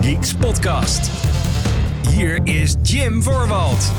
Geeks podcast. Hier is Jim Voorwald.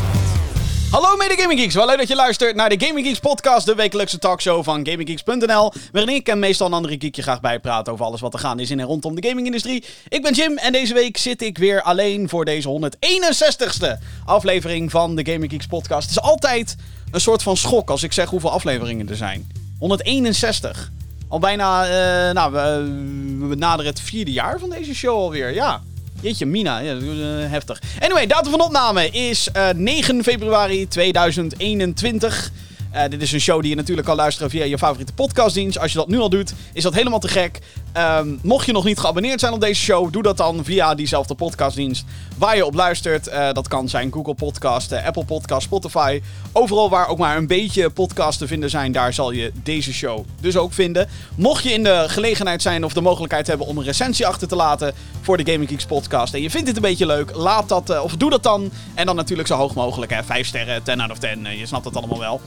Hallo mede Gaming Geeks, wel leuk dat je luistert naar de Gaming Geeks podcast, de wekelijkse talkshow van GamingGeeks.nl, waarin ik en meestal een andere geekje graag bijpraat over alles wat er gaande is in en rondom de gamingindustrie. Ik ben Jim en deze week zit ik weer alleen voor deze 161ste aflevering van de Gaming Geeks podcast. Het is altijd een soort van schok als ik zeg hoeveel afleveringen er zijn. 161. Al bijna, eh, nou, we, we naderen het vierde jaar van deze show alweer, ja. Jeetje, Mina. Ja, eh, heftig. Anyway, datum van opname is eh, 9 februari 2021. Eh, dit is een show die je natuurlijk kan luisteren via je favoriete podcastdienst. Als je dat nu al doet, is dat helemaal te gek. Ehm, mocht je nog niet geabonneerd zijn op deze show, doe dat dan via diezelfde podcastdienst waar je op luistert. Eh, dat kan zijn Google Podcast, eh, Apple Podcast, Spotify. Overal waar ook maar een beetje podcasts te vinden zijn, daar zal je deze show dus ook vinden. Mocht je in de gelegenheid zijn of de mogelijkheid hebben om een recensie achter te laten voor de Gaming Geeks podcast en je vindt dit een beetje leuk, laat dat, of doe dat dan. En dan natuurlijk zo hoog mogelijk, hè. 5 sterren, 10 out of 10, eh, je snapt het allemaal wel.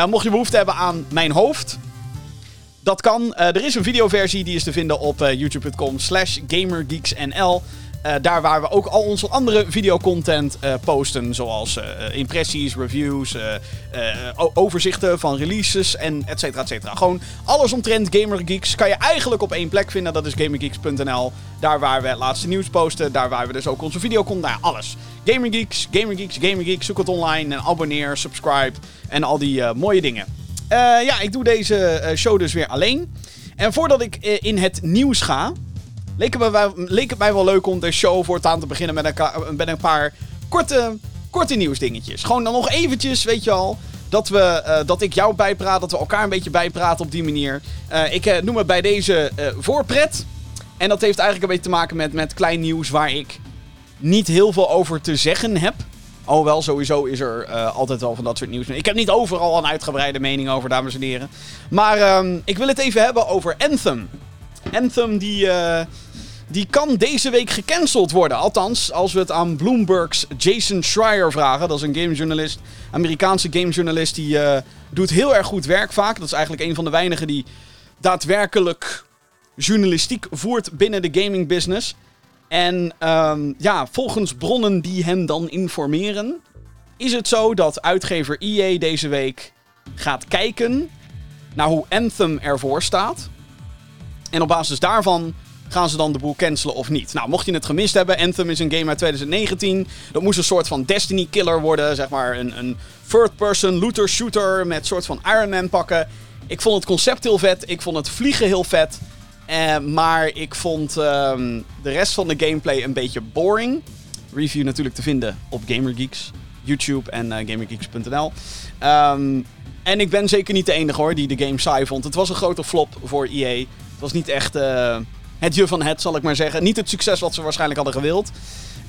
Eh, mocht je behoefte hebben aan mijn hoofd, dat kan. Eh, er is een videoversie die is te vinden op eh, youtube.com slash gamergeeksnl. Eh, daar waar we ook al onze andere videocontent eh posten. Zoals eh, impressies, reviews, overzichten van releases en et cetera, et cetera. Gewoon alles omtrent Gamergeeks kan je eigenlijk op één plek vinden. Dat is gamergeeks.nl. Daar waar we het laatste nieuws posten. Daar waar we dus ook onze videocontent... Nou alles. Gamergeeks, Gamergeeks, Gamergeeks. Zoek het online en abonneer, subscribe en al die mooie dingen. Ja, ik doe deze show dus weer alleen. En voordat ik in het nieuws ga, leek het, het mij wel leuk om de show voortaan te beginnen met een, een paar korte, korte nieuwsdingetjes. Gewoon dan nog eventjes, weet je al, dat, we, eh, dat ik jou bijpraat, dat we elkaar een beetje bijpraten op die manier. Eh, ik eh, noem het bij deze voorpret. En dat heeft eigenlijk een beetje te maken met, met klein nieuws waar ik niet heel veel over te zeggen heb. Alhoewel, sowieso is er altijd wel van dat soort nieuws. Ik heb niet overal een uitgebreide mening over, dames en heren. Maar ehm, ik wil het even hebben over Anthem. Anthem die, eh, die kan deze week gecanceld worden. Althans, als we het aan Bloomberg's Jason Schreier vragen. Dat is een gamejournalist, Amerikaanse gamejournalist. Die eh, doet heel erg goed werk vaak. Dat is eigenlijk een van de weinigen die daadwerkelijk journalistiek voert binnen de gaming business. En ehm, ja, volgens bronnen die hem dan informeren, is het zo dat uitgever EA deze week gaat kijken naar hoe Anthem ervoor staat. En op basis daarvan gaan ze dan de boel cancelen of niet. Nou, mocht je het gemist hebben, Anthem is een game uit 2019. Dat moest een soort van Destiny killer worden, zeg maar een, een third-person looter shooter met soort van Iron Man pakken. Ik vond het concept heel vet, ik vond het vliegen heel vet. Eh, maar ik vond ehm, de rest van de gameplay een beetje boring. Review natuurlijk te vinden op GamerGeeks, YouTube en eh, GamerGeeks.nl. Ehm, en ik ben zeker niet de enige hoor die de game saai vond. Het was een grote flop voor EA. Was niet echt eh, het je van het, zal ik maar zeggen. Niet het succes wat ze waarschijnlijk hadden gewild.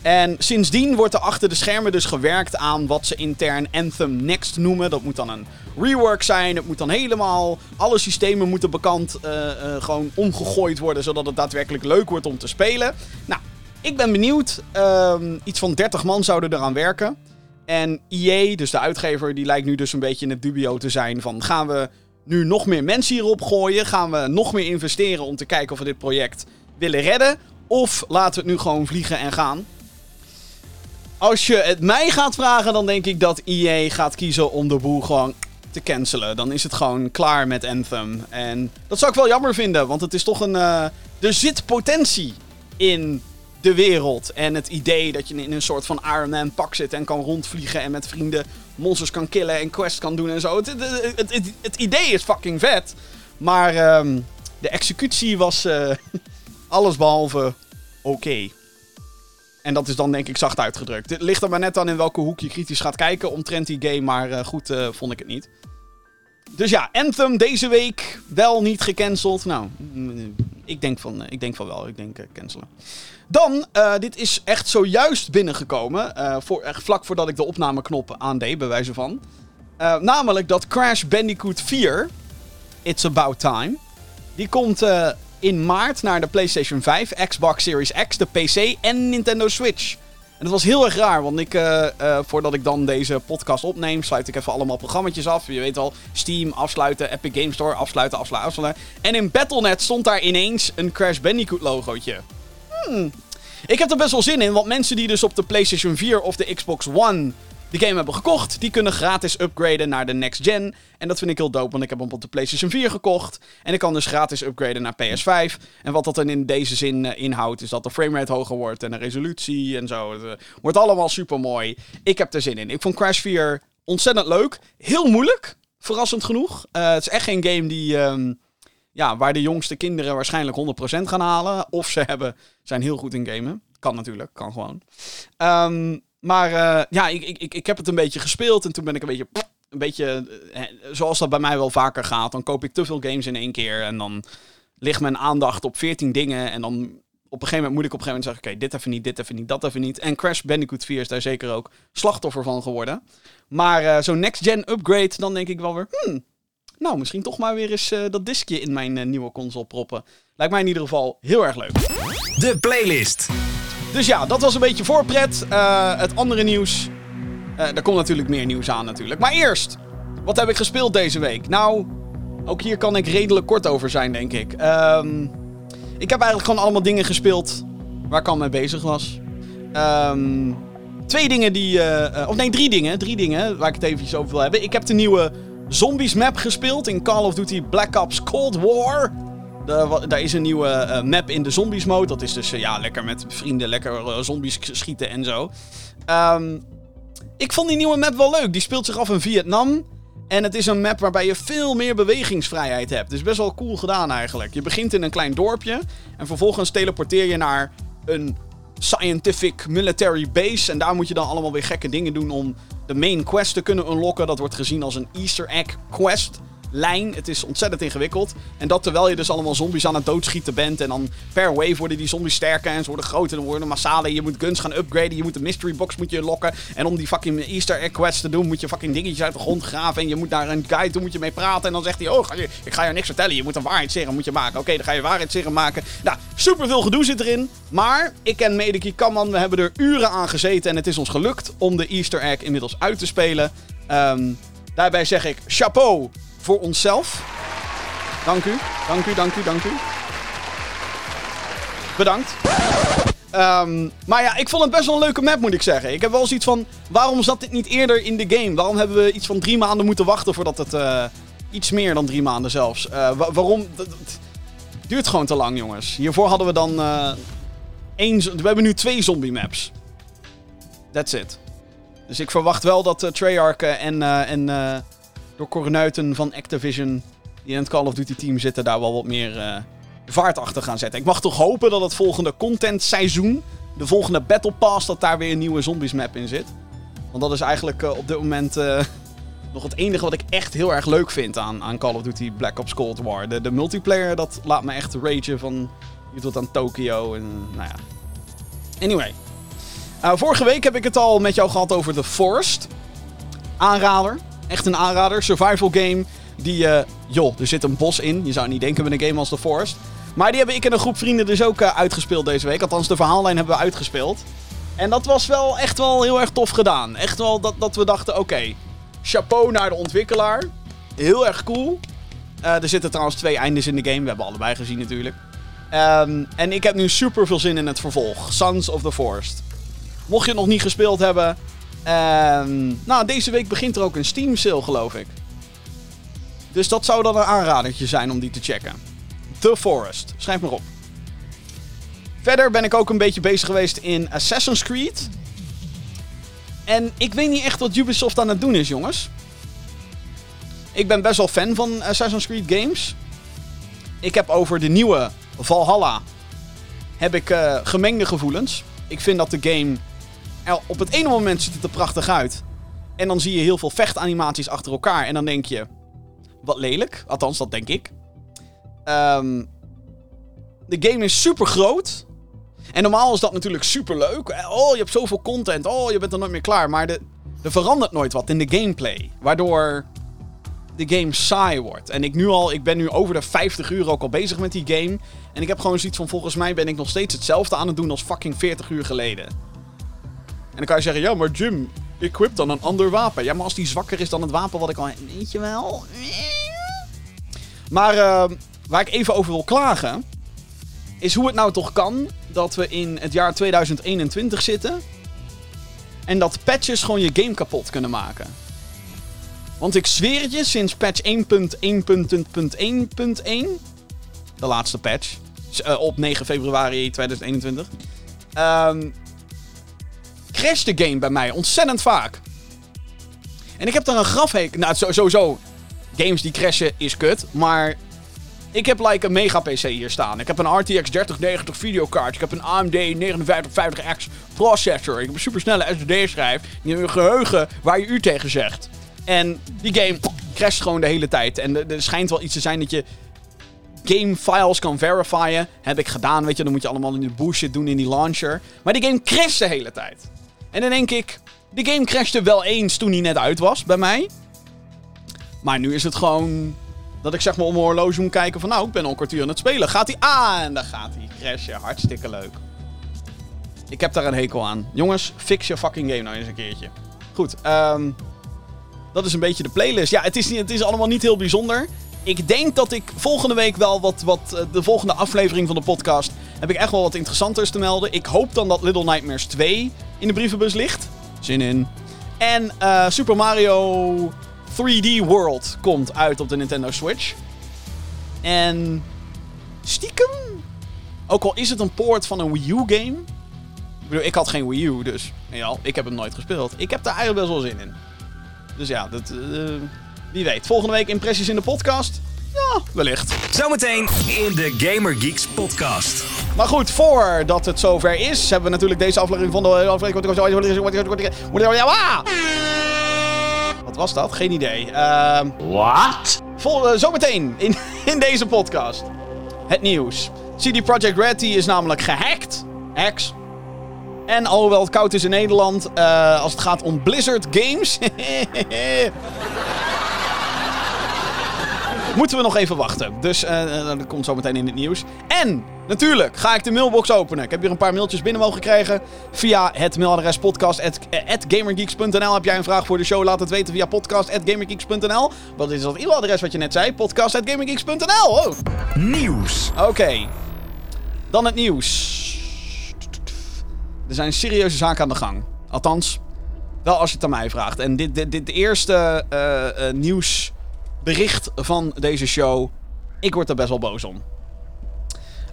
En sindsdien wordt er achter de schermen dus gewerkt aan wat ze intern Anthem Next noemen. Dat moet dan een rework zijn. Het moet dan helemaal. Alle systemen moeten bekant eh, eh, gewoon omgegooid worden. Zodat het daadwerkelijk leuk wordt om te spelen. Nou, ik ben benieuwd. Ehm, iets van 30 man zouden eraan werken. En EA, dus de uitgever, die lijkt nu dus een beetje in het dubio te zijn van gaan we nu nog meer mensen hierop gooien? Gaan we nog meer investeren om te kijken of we dit project willen redden? Of laten we het nu gewoon vliegen en gaan? Als je het mij gaat vragen, dan denk ik dat EA gaat kiezen om de boel gewoon te cancelen. Dan is het gewoon klaar met Anthem. En dat zou ik wel jammer vinden, want het is toch een. eh, er zit potentie in de wereld. En het idee dat je in een soort van Iron Man pak zit en kan rondvliegen en met vrienden monsters kan killen en quests kan doen en zo. Het, het, het, idee is fucking vet. Maar ehm, de executie was eh alles behalve oké. En dat is dan denk ik zacht uitgedrukt. Het ligt er maar net aan in welke hoek je kritisch gaat kijken omtrent die game, maar eh, goed eh, vond ik het niet. Dus ja, Anthem deze week wel niet gecanceld. Nou, mm, ik denk van, eh, ik denk van wel. Ik denk eh, cancelen. Dan, eh, dit is echt zojuist binnengekomen. voor, echt vlak voordat ik de opnameknop aandeed, bij wijze van. Namelijk dat Crash Bandicoot 4, It's About Time, die komt in maart naar de PlayStation 5, Xbox Series X, de PC en Nintendo Switch. En dat was heel erg raar, want ik, eh, eh, voordat ik dan deze podcast opneem, sluit ik even allemaal programma's af. Je weet al, Steam afsluiten, Epic Game Store afsluiten, afsluiten, afsluiten. En in Battle.net stond daar ineens een Crash Bandicoot logootje. Hmm. Ik heb er best wel zin in, want mensen die dus op de PlayStation 4 of de Xbox One de game hebben gekocht, die kunnen gratis upgraden naar de next gen. En dat vind ik heel dope, want ik heb hem op de PlayStation 4 gekocht. En ik kan dus gratis upgraden naar PS5. En wat dat dan in deze zin uh, inhoudt, is dat de framerate hoger wordt en de resolutie en zo. Het uh, wordt allemaal super mooi. Ik heb er zin in. Ik vond Crash 4 ontzettend leuk. Heel moeilijk, verrassend genoeg. Uh, het is echt geen game die. Um, ja, waar de jongste kinderen waarschijnlijk 100% gaan halen. Of ze hebben, zijn heel goed in gamen. Kan natuurlijk, kan gewoon. Um, maar uh, ja, ik, ik, ik heb het een beetje gespeeld en toen ben ik een beetje, een beetje, uh, zoals dat bij mij wel vaker gaat, dan koop ik te veel games in één keer en dan ligt mijn aandacht op 14 dingen en dan op een gegeven moment moet ik op een gegeven moment zeggen, oké, dit even niet, dit even niet, dat even niet. En Crash Bandicoot 4 is daar zeker ook slachtoffer van geworden. Maar uh, zo'n next-gen upgrade, dan denk ik wel weer, hmm, nou, misschien toch maar weer eens dat diskje in mijn nieuwe console proppen. Lijkt mij in ieder geval heel erg leuk. De playlist. Dus ja, dat was een beetje voorpret. Uh, het andere nieuws. Uh, er komt natuurlijk meer nieuws aan natuurlijk. Maar eerst, wat heb ik gespeeld deze week? Nou, ook hier kan ik redelijk kort over zijn, denk ik. Um, ik heb eigenlijk gewoon allemaal dingen gespeeld waar ik al mee bezig was. Um, twee dingen die... Uh, of nee, drie dingen. Drie dingen waar ik het even over wil hebben. Ik heb de nieuwe Zombies map gespeeld in Call of Duty Black Ops Cold War. Daar is een nieuwe uh, map in de zombies mode. Dat is dus uh, ja, lekker met vrienden, lekker uh, zombies schieten en zo. Um, ik vond die nieuwe map wel leuk. Die speelt zich af in Vietnam. En het is een map waarbij je veel meer bewegingsvrijheid hebt. Dus best wel cool gedaan eigenlijk. Je begint in een klein dorpje. En vervolgens teleporteer je naar een scientific military base. En daar moet je dan allemaal weer gekke dingen doen om de main quest te kunnen unlocken. Dat wordt gezien als een Easter egg quest lijn. Het is ontzettend ingewikkeld. En dat terwijl je dus allemaal zombies aan het doodschieten bent. En dan per wave worden die zombies sterker en ze worden groter en worden massale. Je moet guns gaan upgraden. Je moet de mystery box moet je lokken. En om die fucking Easter egg quest te doen moet je fucking dingetjes uit de grond graven. En je moet naar een guide toe moet je mee praten. En dan zegt hij, oh ik ga je niks vertellen. Je moet een waarheidsserum moet je maken. Oké, dan ga je waarheidsserum maken. Nou, super veel gedoe zit erin. Maar ik en Medeki Kamman, we hebben er uren aan gezeten. En het is ons gelukt om de Easter egg inmiddels uit te spelen. Um, daarbij zeg ik chapeau voor onszelf. Dank u, dank u, dank u, dank u. Bedankt. Um, maar ja, ik vond het best wel een leuke map, moet ik zeggen. Ik heb wel zoiets van, waarom zat dit niet eerder in de game? Waarom hebben we iets van drie maanden moeten wachten voordat het... Uh, iets meer dan drie maanden zelfs. Wa waarom? Duurt gewoon te lang, jongens. Hiervoor hadden we dan... Uh, één, we hebben nu twee zombie maps. That's it. Dus ik verwacht wel dat Treyarch en... en door van Activision die in het Call of Duty team zitten, daar wel wat meer uh, vaart achter gaan zetten. Ik mag toch hopen dat het volgende content seizoen, de volgende Battle Pass, dat daar weer een nieuwe zombies map in zit. Want dat is eigenlijk uh, op dit moment uh, nog het enige wat ik echt heel erg leuk vind aan, aan Call of Duty Black Ops Cold War. De, multiplayer, dat laat me echt ragen van je tot aan Tokio en nou ja. Anyway. vorige week heb ik het al met jou gehad over The Forest. Aanrader. Echt een aanrader. Survival game. Die, uh, joh, er zit een bos in. Je zou niet denken met een game als The Forest. Maar die hebben ik en een groep vrienden dus ook uh, uitgespeeld deze week. Althans, de verhaallijn hebben we uitgespeeld. En dat was wel echt wel heel erg tof gedaan. Echt wel dat, dat we dachten, oké, chapeau naar de ontwikkelaar. Heel erg cool. Uh, er zitten trouwens twee eindes in de game. We hebben allebei gezien natuurlijk. Um, en ik heb nu super veel zin in het vervolg. Sons of the Forest. Mocht je het nog niet gespeeld hebben, Um, nou, deze week begint er ook een Steam sale, geloof ik. Dus dat zou dan een aanradertje zijn om die te checken. The Forest. Schrijf maar op. Verder ben ik ook een beetje bezig geweest in Assassin's Creed. En ik weet niet echt wat Ubisoft aan het doen is, jongens. Ik ben best wel fan van Assassin's Creed games. Ik heb over de nieuwe Valhalla heb ik uh, gemengde gevoelens. Ik vind dat de game op het ene moment ziet het er prachtig uit. En dan zie je heel veel vechtanimaties achter elkaar. En dan denk je, wat lelijk. Althans, dat denk ik. Um, de game is super groot. En normaal is dat natuurlijk super leuk. Oh, je hebt zoveel content. Oh, je bent er nooit meer klaar. Maar de, er verandert nooit wat in de gameplay. Waardoor de game saai wordt. En ik, nu al, ik ben nu over de 50 uur ook al bezig met die game. En ik heb gewoon zoiets van, volgens mij ben ik nog steeds hetzelfde aan het doen als fucking 40 uur geleden. En dan kan je zeggen, ja, maar Jim, equip dan een ander wapen. Ja, maar als die zwakker is dan het wapen wat ik al... Weet je wel? Maar uh, waar ik even over wil klagen... is hoe het nou toch kan dat we in het jaar 2021 zitten. En dat patches gewoon je game kapot kunnen maken. Want ik zweer het je, sinds patch 1.1.1.1, de laatste patch, uh, op 9 februari 2021, um, crasht de game bij mij ontzettend vaak. En ik heb daar een grafheek. Nou, sowieso. Games die crashen is kut. Maar ik heb like een mega PC hier staan. Ik heb een RTX 3090 videokaart. Ik heb een AMD 5950X processor. Ik heb een supersnelle SSD-schijf. Een geheugen waar je u tegen zegt. En die game crasht gewoon de hele tijd. En er schijnt wel iets te zijn dat je game files kan verifyen. Heb ik gedaan, weet je. Dan moet je allemaal in die bullshit doen in die launcher. Maar die game crasht de hele tijd. En dan denk ik, die game crashte wel eens toen hij net uit was bij mij. Maar nu is het gewoon dat ik zeg maar om mijn horloge moet kijken van nou, ik ben al een kwartier aan het spelen. Gaat hij aan? En dan gaat hij crashen. Hartstikke leuk. Ik heb daar een hekel aan. Jongens, fix je fucking game nou eens een keertje. Goed, um, dat is een beetje de playlist. Ja, het is, het is allemaal niet heel bijzonder. Ik denk dat ik volgende week wel wat, wat. Eh, de volgende aflevering van de podcast. heb ik echt wel wat interessanters te melden. Ik hoop dan dat Little Nightmares 2 in de brievenbus ligt. Zin in. En uh, Super Mario 3D World komt uit op de Nintendo Switch. En stiekem, ook al is het een poort van een Wii U game. Ik bedoel, ik had geen Wii U, dus ja, ik heb hem nooit gespeeld. Ik heb daar eigenlijk best wel zin in. Dus ja, dat, uh, wie weet. Volgende week impressies in de podcast. Ja, wellicht. Zometeen in de Gamer Geeks podcast. Maar goed, voordat het zover is, hebben we natuurlijk deze aflevering van de... Wat was dat? Geen idee. Uh, Wat? Vol, uh, zometeen in, in deze podcast. Het nieuws. CD Projekt Red die is namelijk gehackt. Hacks. En alhoewel het koud is in Nederland, uh, als het gaat om Blizzard Games. Moeten we nog even wachten. Dus uh, dat komt zo meteen in het nieuws. En natuurlijk ga ik de mailbox openen. Ik heb hier een paar mailtjes binnen mogen krijgen. Via het mailadres podcast.gamergeeks.nl. Heb jij een vraag voor de show? Laat het weten via podcast.gamergeeks.nl. Wat is dat e-mailadres wat je net zei? Podcast.gamergeeks.nl. Oh. Nieuws. Oké. Dan het nieuws. Er zijn serieuze zaken aan de gang. Althans, wel als je het aan mij vraagt. En dit, dit, dit eerste uh, uh, nieuws bericht van deze show. Ik word er best wel boos om.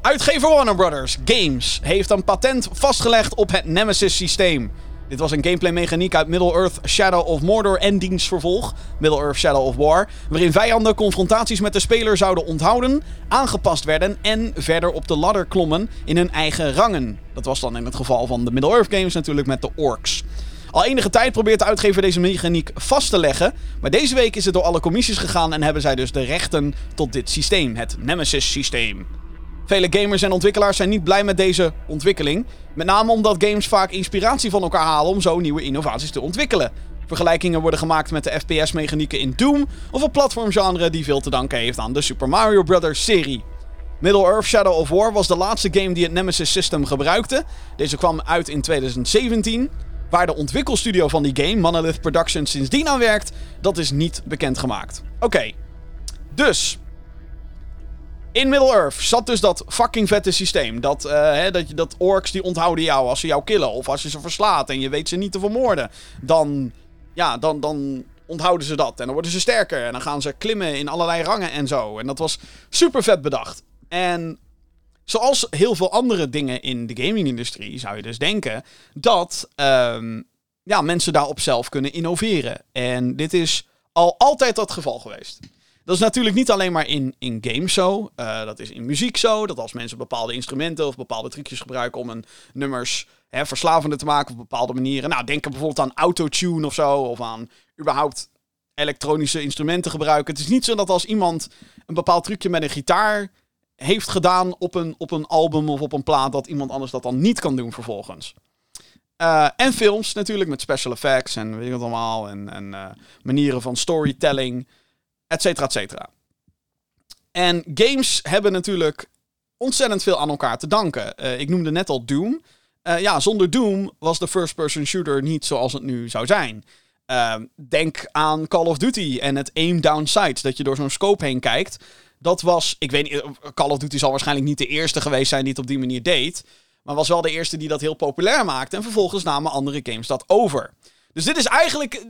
Uitgever Warner Brothers Games heeft een patent vastgelegd op het Nemesis-systeem. Dit was een gameplay-mechaniek uit Middle-earth Shadow of Mordor en dienstvervolg, Middle-earth Shadow of War, waarin vijanden confrontaties met de speler zouden onthouden, aangepast werden en verder op de ladder klommen in hun eigen rangen. Dat was dan in het geval van de Middle-earth games natuurlijk met de orks. Al enige tijd probeert de uitgever deze mechaniek vast te leggen. Maar deze week is het door alle commissies gegaan en hebben zij dus de rechten tot dit systeem, het Nemesis-systeem. Vele gamers en ontwikkelaars zijn niet blij met deze ontwikkeling. Met name omdat games vaak inspiratie van elkaar halen om zo nieuwe innovaties te ontwikkelen. Vergelijkingen worden gemaakt met de FPS-mechanieken in Doom of een platformgenre die veel te danken heeft aan de Super Mario Bros. serie. Middle-earth Shadow of War was de laatste game die het Nemesis System gebruikte. Deze kwam uit in 2017. Waar de ontwikkelstudio van die game, Monolith Productions, sindsdien aan werkt, dat is niet bekendgemaakt. Oké, dus. In Middle-earth zat dus dat fucking vette systeem. Dat, uh, hè, dat, dat orks die onthouden jou als ze jou killen. Of als je ze verslaat en je weet ze niet te vermoorden. Dan, ja, dan, dan onthouden ze dat. En dan worden ze sterker. En dan gaan ze klimmen in allerlei rangen en zo. En dat was super vet bedacht. En Zoals heel veel andere dingen in de gaming-industrie zou je dus denken dat um, ja, mensen daarop zelf kunnen innoveren. En dit is al altijd dat geval geweest. Dat is natuurlijk niet alleen maar in, in games zo. Uh, dat is in muziek zo. Dat als mensen bepaalde instrumenten of bepaalde trucjes gebruiken om een nummers hè, verslavender te maken op bepaalde manieren. Nou, denk bijvoorbeeld aan autotune of zo. Of aan überhaupt elektronische instrumenten gebruiken. Het is niet zo dat als iemand een bepaald trucje met een gitaar heeft gedaan op een, op een album of op een plaat, dat iemand anders dat dan niet kan doen vervolgens. Uh, en films natuurlijk met special effects en weet wat allemaal. En, en uh, manieren van storytelling, et cetera, et cetera. En games hebben natuurlijk ontzettend veel aan elkaar te danken. Uh, ik noemde net al Doom. ja, zonder Doom was de first-person shooter niet zoals het nu zou zijn. denk aan Call of Duty en het aim down sights. Dat je door zo'n scope heen kijkt Dat was, ik weet niet, Call of Duty zal waarschijnlijk niet de eerste geweest zijn die het op die manier deed. Maar was wel de eerste die dat heel populair maakte. En vervolgens namen andere games dat over. Dus dit is eigenlijk,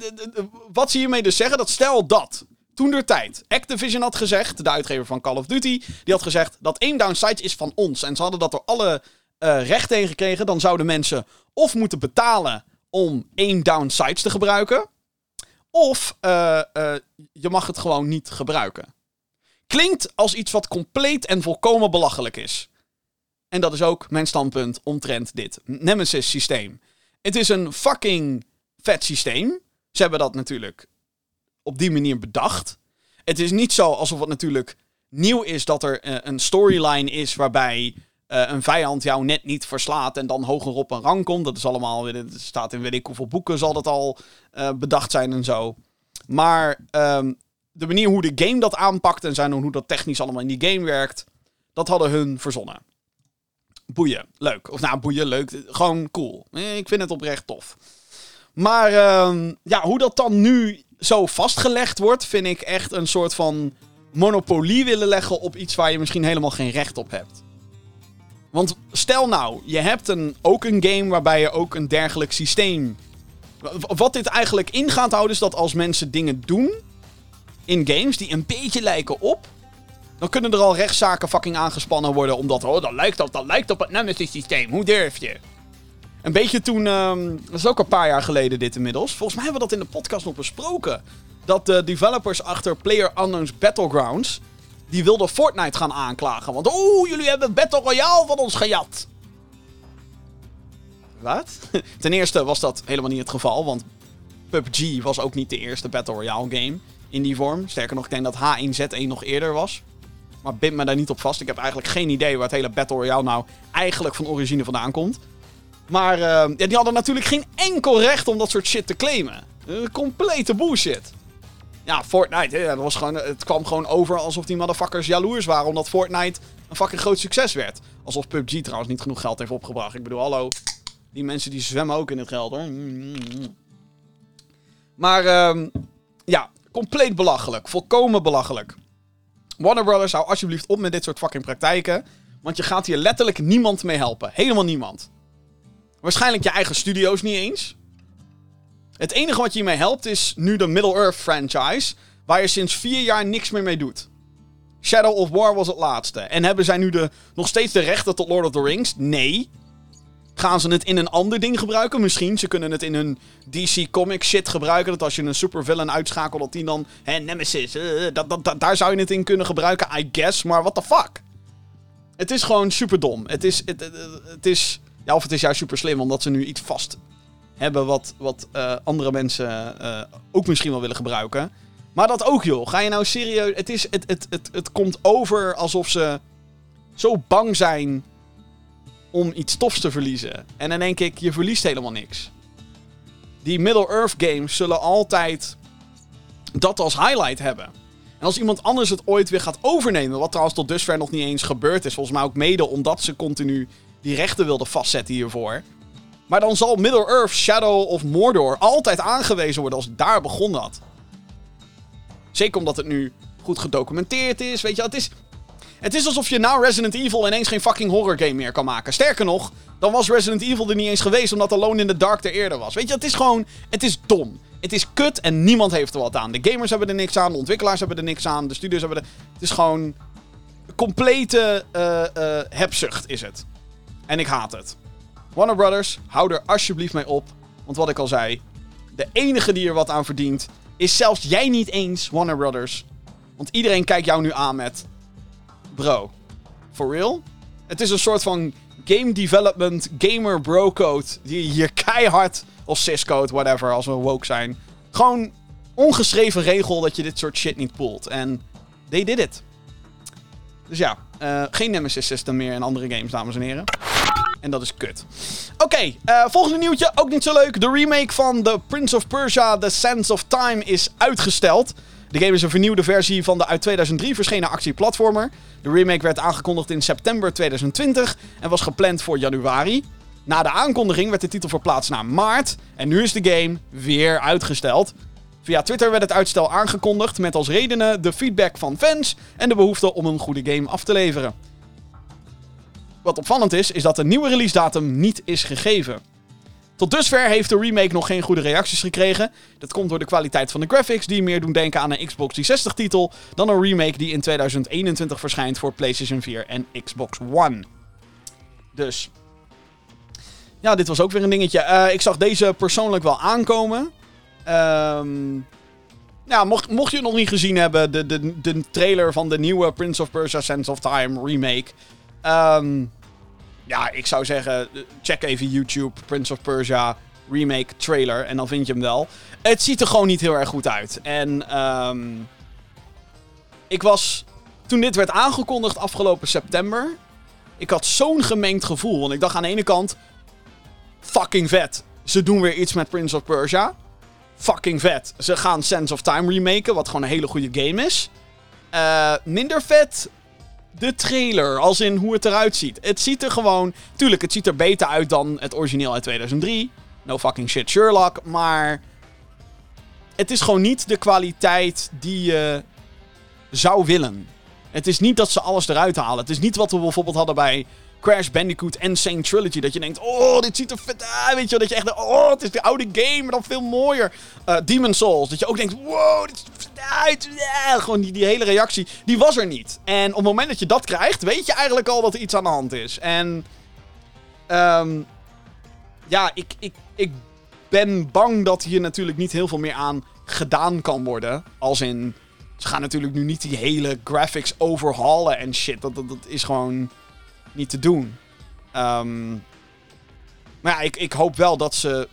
wat ze hiermee dus zeggen, dat stel dat toen der tijd Activision had gezegd, de uitgever van Call of Duty, die had gezegd dat aim down is van ons. En ze hadden dat door alle uh, rechten heen gekregen. Dan zouden mensen of moeten betalen om aim down te gebruiken. Of uh, uh, je mag het gewoon niet gebruiken. Klinkt als iets wat compleet en volkomen belachelijk is. En dat is ook mijn standpunt omtrent dit Nemesis systeem. Het is een fucking vet systeem. Ze hebben dat natuurlijk op die manier bedacht. Het is niet zo alsof het natuurlijk nieuw is dat er uh, een storyline is waarbij uh, een vijand jou net niet verslaat en dan hoger op een rang komt. Dat is allemaal, het staat in weet ik hoeveel boeken zal dat al uh, bedacht zijn en zo. Maar um, de manier hoe de game dat aanpakt en zijn hoe dat technisch allemaal in die game werkt, dat hadden hun verzonnen. Boeien, leuk. Of nou, boeien, leuk. Gewoon cool. Ik vind het oprecht tof. Maar uh, ja, hoe dat dan nu zo vastgelegd wordt, vind ik echt een soort van monopolie willen leggen op iets waar je misschien helemaal geen recht op hebt. Want stel nou, je hebt een, ook een game waarbij je ook een dergelijk systeem. Wat dit eigenlijk in gaat houden, is dat als mensen dingen doen in games die een beetje lijken op. Dan kunnen er al rechtszaken fucking aangespannen worden. Omdat, oh, dat lijkt op, dat lijkt op het Nemesis systeem. Hoe durf je? Een beetje toen, um, dat is ook een paar jaar geleden dit inmiddels. Volgens mij hebben we dat in de podcast nog besproken. Dat de developers achter PlayerUnknown's Battlegrounds, die wilden Fortnite gaan aanklagen. Want oeh, jullie hebben Battle Royale van ons gejat. Wat? Ten eerste was dat helemaal niet het geval, want PUBG was ook niet de eerste Battle Royale game in die vorm. Sterker nog, ik denk dat H1Z1 nog eerder was. Maar bind me daar niet op vast. Ik heb eigenlijk geen idee waar het hele Battle Royale nou eigenlijk van origine vandaan komt. Maar uh, ja, die hadden natuurlijk geen enkel recht om dat soort shit te claimen. Uh, complete bullshit. Ja, Fortnite, dat was gewoon, het kwam gewoon over alsof die motherfuckers jaloers waren omdat Fortnite een fucking groot succes werd. Alsof PUBG trouwens niet genoeg geld heeft opgebracht. Ik bedoel, hallo, die mensen die zwemmen ook in het geld hoor. Maar uh, ja, compleet belachelijk. Volkomen belachelijk. Warner Brothers, hou alsjeblieft op met dit soort fucking praktijken. Want je gaat hier letterlijk niemand mee helpen. Helemaal niemand. Waarschijnlijk je eigen studio's niet eens. Het enige wat je hiermee helpt is nu de Middle-earth franchise. Waar je sinds vier jaar niks meer mee doet. Shadow of War was het laatste. En hebben zij nu de, nog steeds de rechten tot Lord of the Rings? Nee. Gaan ze het in een ander ding gebruiken? Misschien. Ze kunnen het in hun DC comic shit gebruiken. Dat als je een supervillain uitschakelt, dat die dan... Hé, Nemesis. Uh, dat, dat, dat, daar zou je het in kunnen gebruiken, I guess. Maar what the fuck? Het is gewoon super dom. Het is... Het, het, is ja, of het is juist super slim, omdat ze nu iets vast hebben wat, wat uh, andere mensen ook misschien wel willen gebruiken. Maar dat ook, joh. Ga je nou serieus... Het, is, het, het, het, het komt over alsof ze zo bang zijn om iets tofs te verliezen. En dan denk ik, je verliest helemaal niks. Die Middle-earth games zullen altijd dat als highlight hebben. En als iemand anders het ooit weer gaat overnemen, wat trouwens tot dusver nog niet eens gebeurd is, volgens mij ook mede omdat ze continu die rechten wilden vastzetten hiervoor. Maar dan zal Middle-earth, Shadow of Mordor altijd aangewezen worden als daar begon dat. Zeker omdat het nu goed gedocumenteerd is, weet je. Het is, het is alsof je na Resident Evil ineens geen fucking horror game meer kan maken. Sterker nog, dan was Resident Evil er niet eens geweest omdat Alone in the Dark er eerder was. Weet je, het is gewoon, het is dom. Het is kut en niemand heeft er wat aan. De gamers hebben er niks aan, de ontwikkelaars hebben er niks aan, de studios hebben er... Het is gewoon complete uh, uh, hebzucht is het. En ik haat het. Warner Brothers, hou er alsjeblieft mee op. Want wat ik al zei, de enige die er wat aan verdient, is zelfs jij niet eens, Warner Brothers. Want iedereen kijkt jou nu aan met... Bro, for real? Het is een soort van game development, gamer bro code. Die hier keihard, of syscode, whatever, als we woke zijn. Gewoon ongeschreven regel dat je dit soort shit niet poelt. En they did it. Dus ja, uh, geen Nemesis System meer in andere games, dames en heren. En dat is kut. Oké, uh, volgende nieuwtje, ook niet zo leuk. De remake van The Prince of Persia, The Sands of Time, is uitgesteld. De game is een vernieuwde versie van de uit 2003 verschenen actieplatformer. De remake werd aangekondigd in september 2020 en was gepland voor januari. Na de aankondiging werd de titel verplaatst naar maart. En nu is de game weer uitgesteld. Via Twitter werd het uitstel aangekondigd met als redenen de feedback van fans en de behoefte om een goede game af te leveren. Wat opvallend is, is dat de nieuwe release datum niet is gegeven. Tot dusver heeft de remake nog geen goede reacties gekregen. Dat komt door de kwaliteit van de graphics, die meer doen denken aan een Xbox 360 titel dan een remake die in 2021 verschijnt voor PlayStation 4 en Xbox One. Dus. Ja, dit was ook weer een dingetje. Uh, ik zag deze persoonlijk wel aankomen. Um, ja, mocht, mocht je het nog niet gezien hebben, de, de, de trailer van de nieuwe Prince of Persia Sense of Time remake. Um, ja, ik zou zeggen, check even YouTube, Prince of Persia remake trailer en dan vind je hem wel. Het ziet er gewoon niet heel erg goed uit. En um, ik was, toen dit werd aangekondigd afgelopen september, ik had zo'n gemengd gevoel. Want ik dacht aan de ene kant, fucking vet. Ze doen weer iets met Prince of Persia. Fucking vet. Ze gaan Sense of Time remaken, wat gewoon een hele goede game is. Uh, minder vet de trailer, als in hoe het eruit ziet. Het ziet er gewoon... Tuurlijk, het ziet er beter uit dan het origineel uit 2003. No fucking shit Sherlock, maar... Het is gewoon niet de kwaliteit die je zou willen. Het is niet dat ze alles eruit halen. Het is niet wat we bijvoorbeeld hadden bij Crash Bandicoot en Sane Trilogy. Dat je denkt, oh, dit ziet er vet uit. Weet je, dat je echt, oh, het is de oude game, maar dan veel mooier. Uh, Demon Souls, dat je ook denkt, wow, dit ziet er vet uit. Yeah. Gewoon die, die hele reactie, die was er niet. En op het moment dat je dat krijgt, weet je eigenlijk al dat er iets aan de hand is. En, um, ja, ik, ik, ik ben bang dat hier natuurlijk niet heel veel meer aan gedaan kan worden. Als in, ze gaan natuurlijk nu niet die hele graphics overhalen en shit. Dat, dat, dat is gewoon niet te doen. Um, maar ja, ik, ik hoop wel dat ze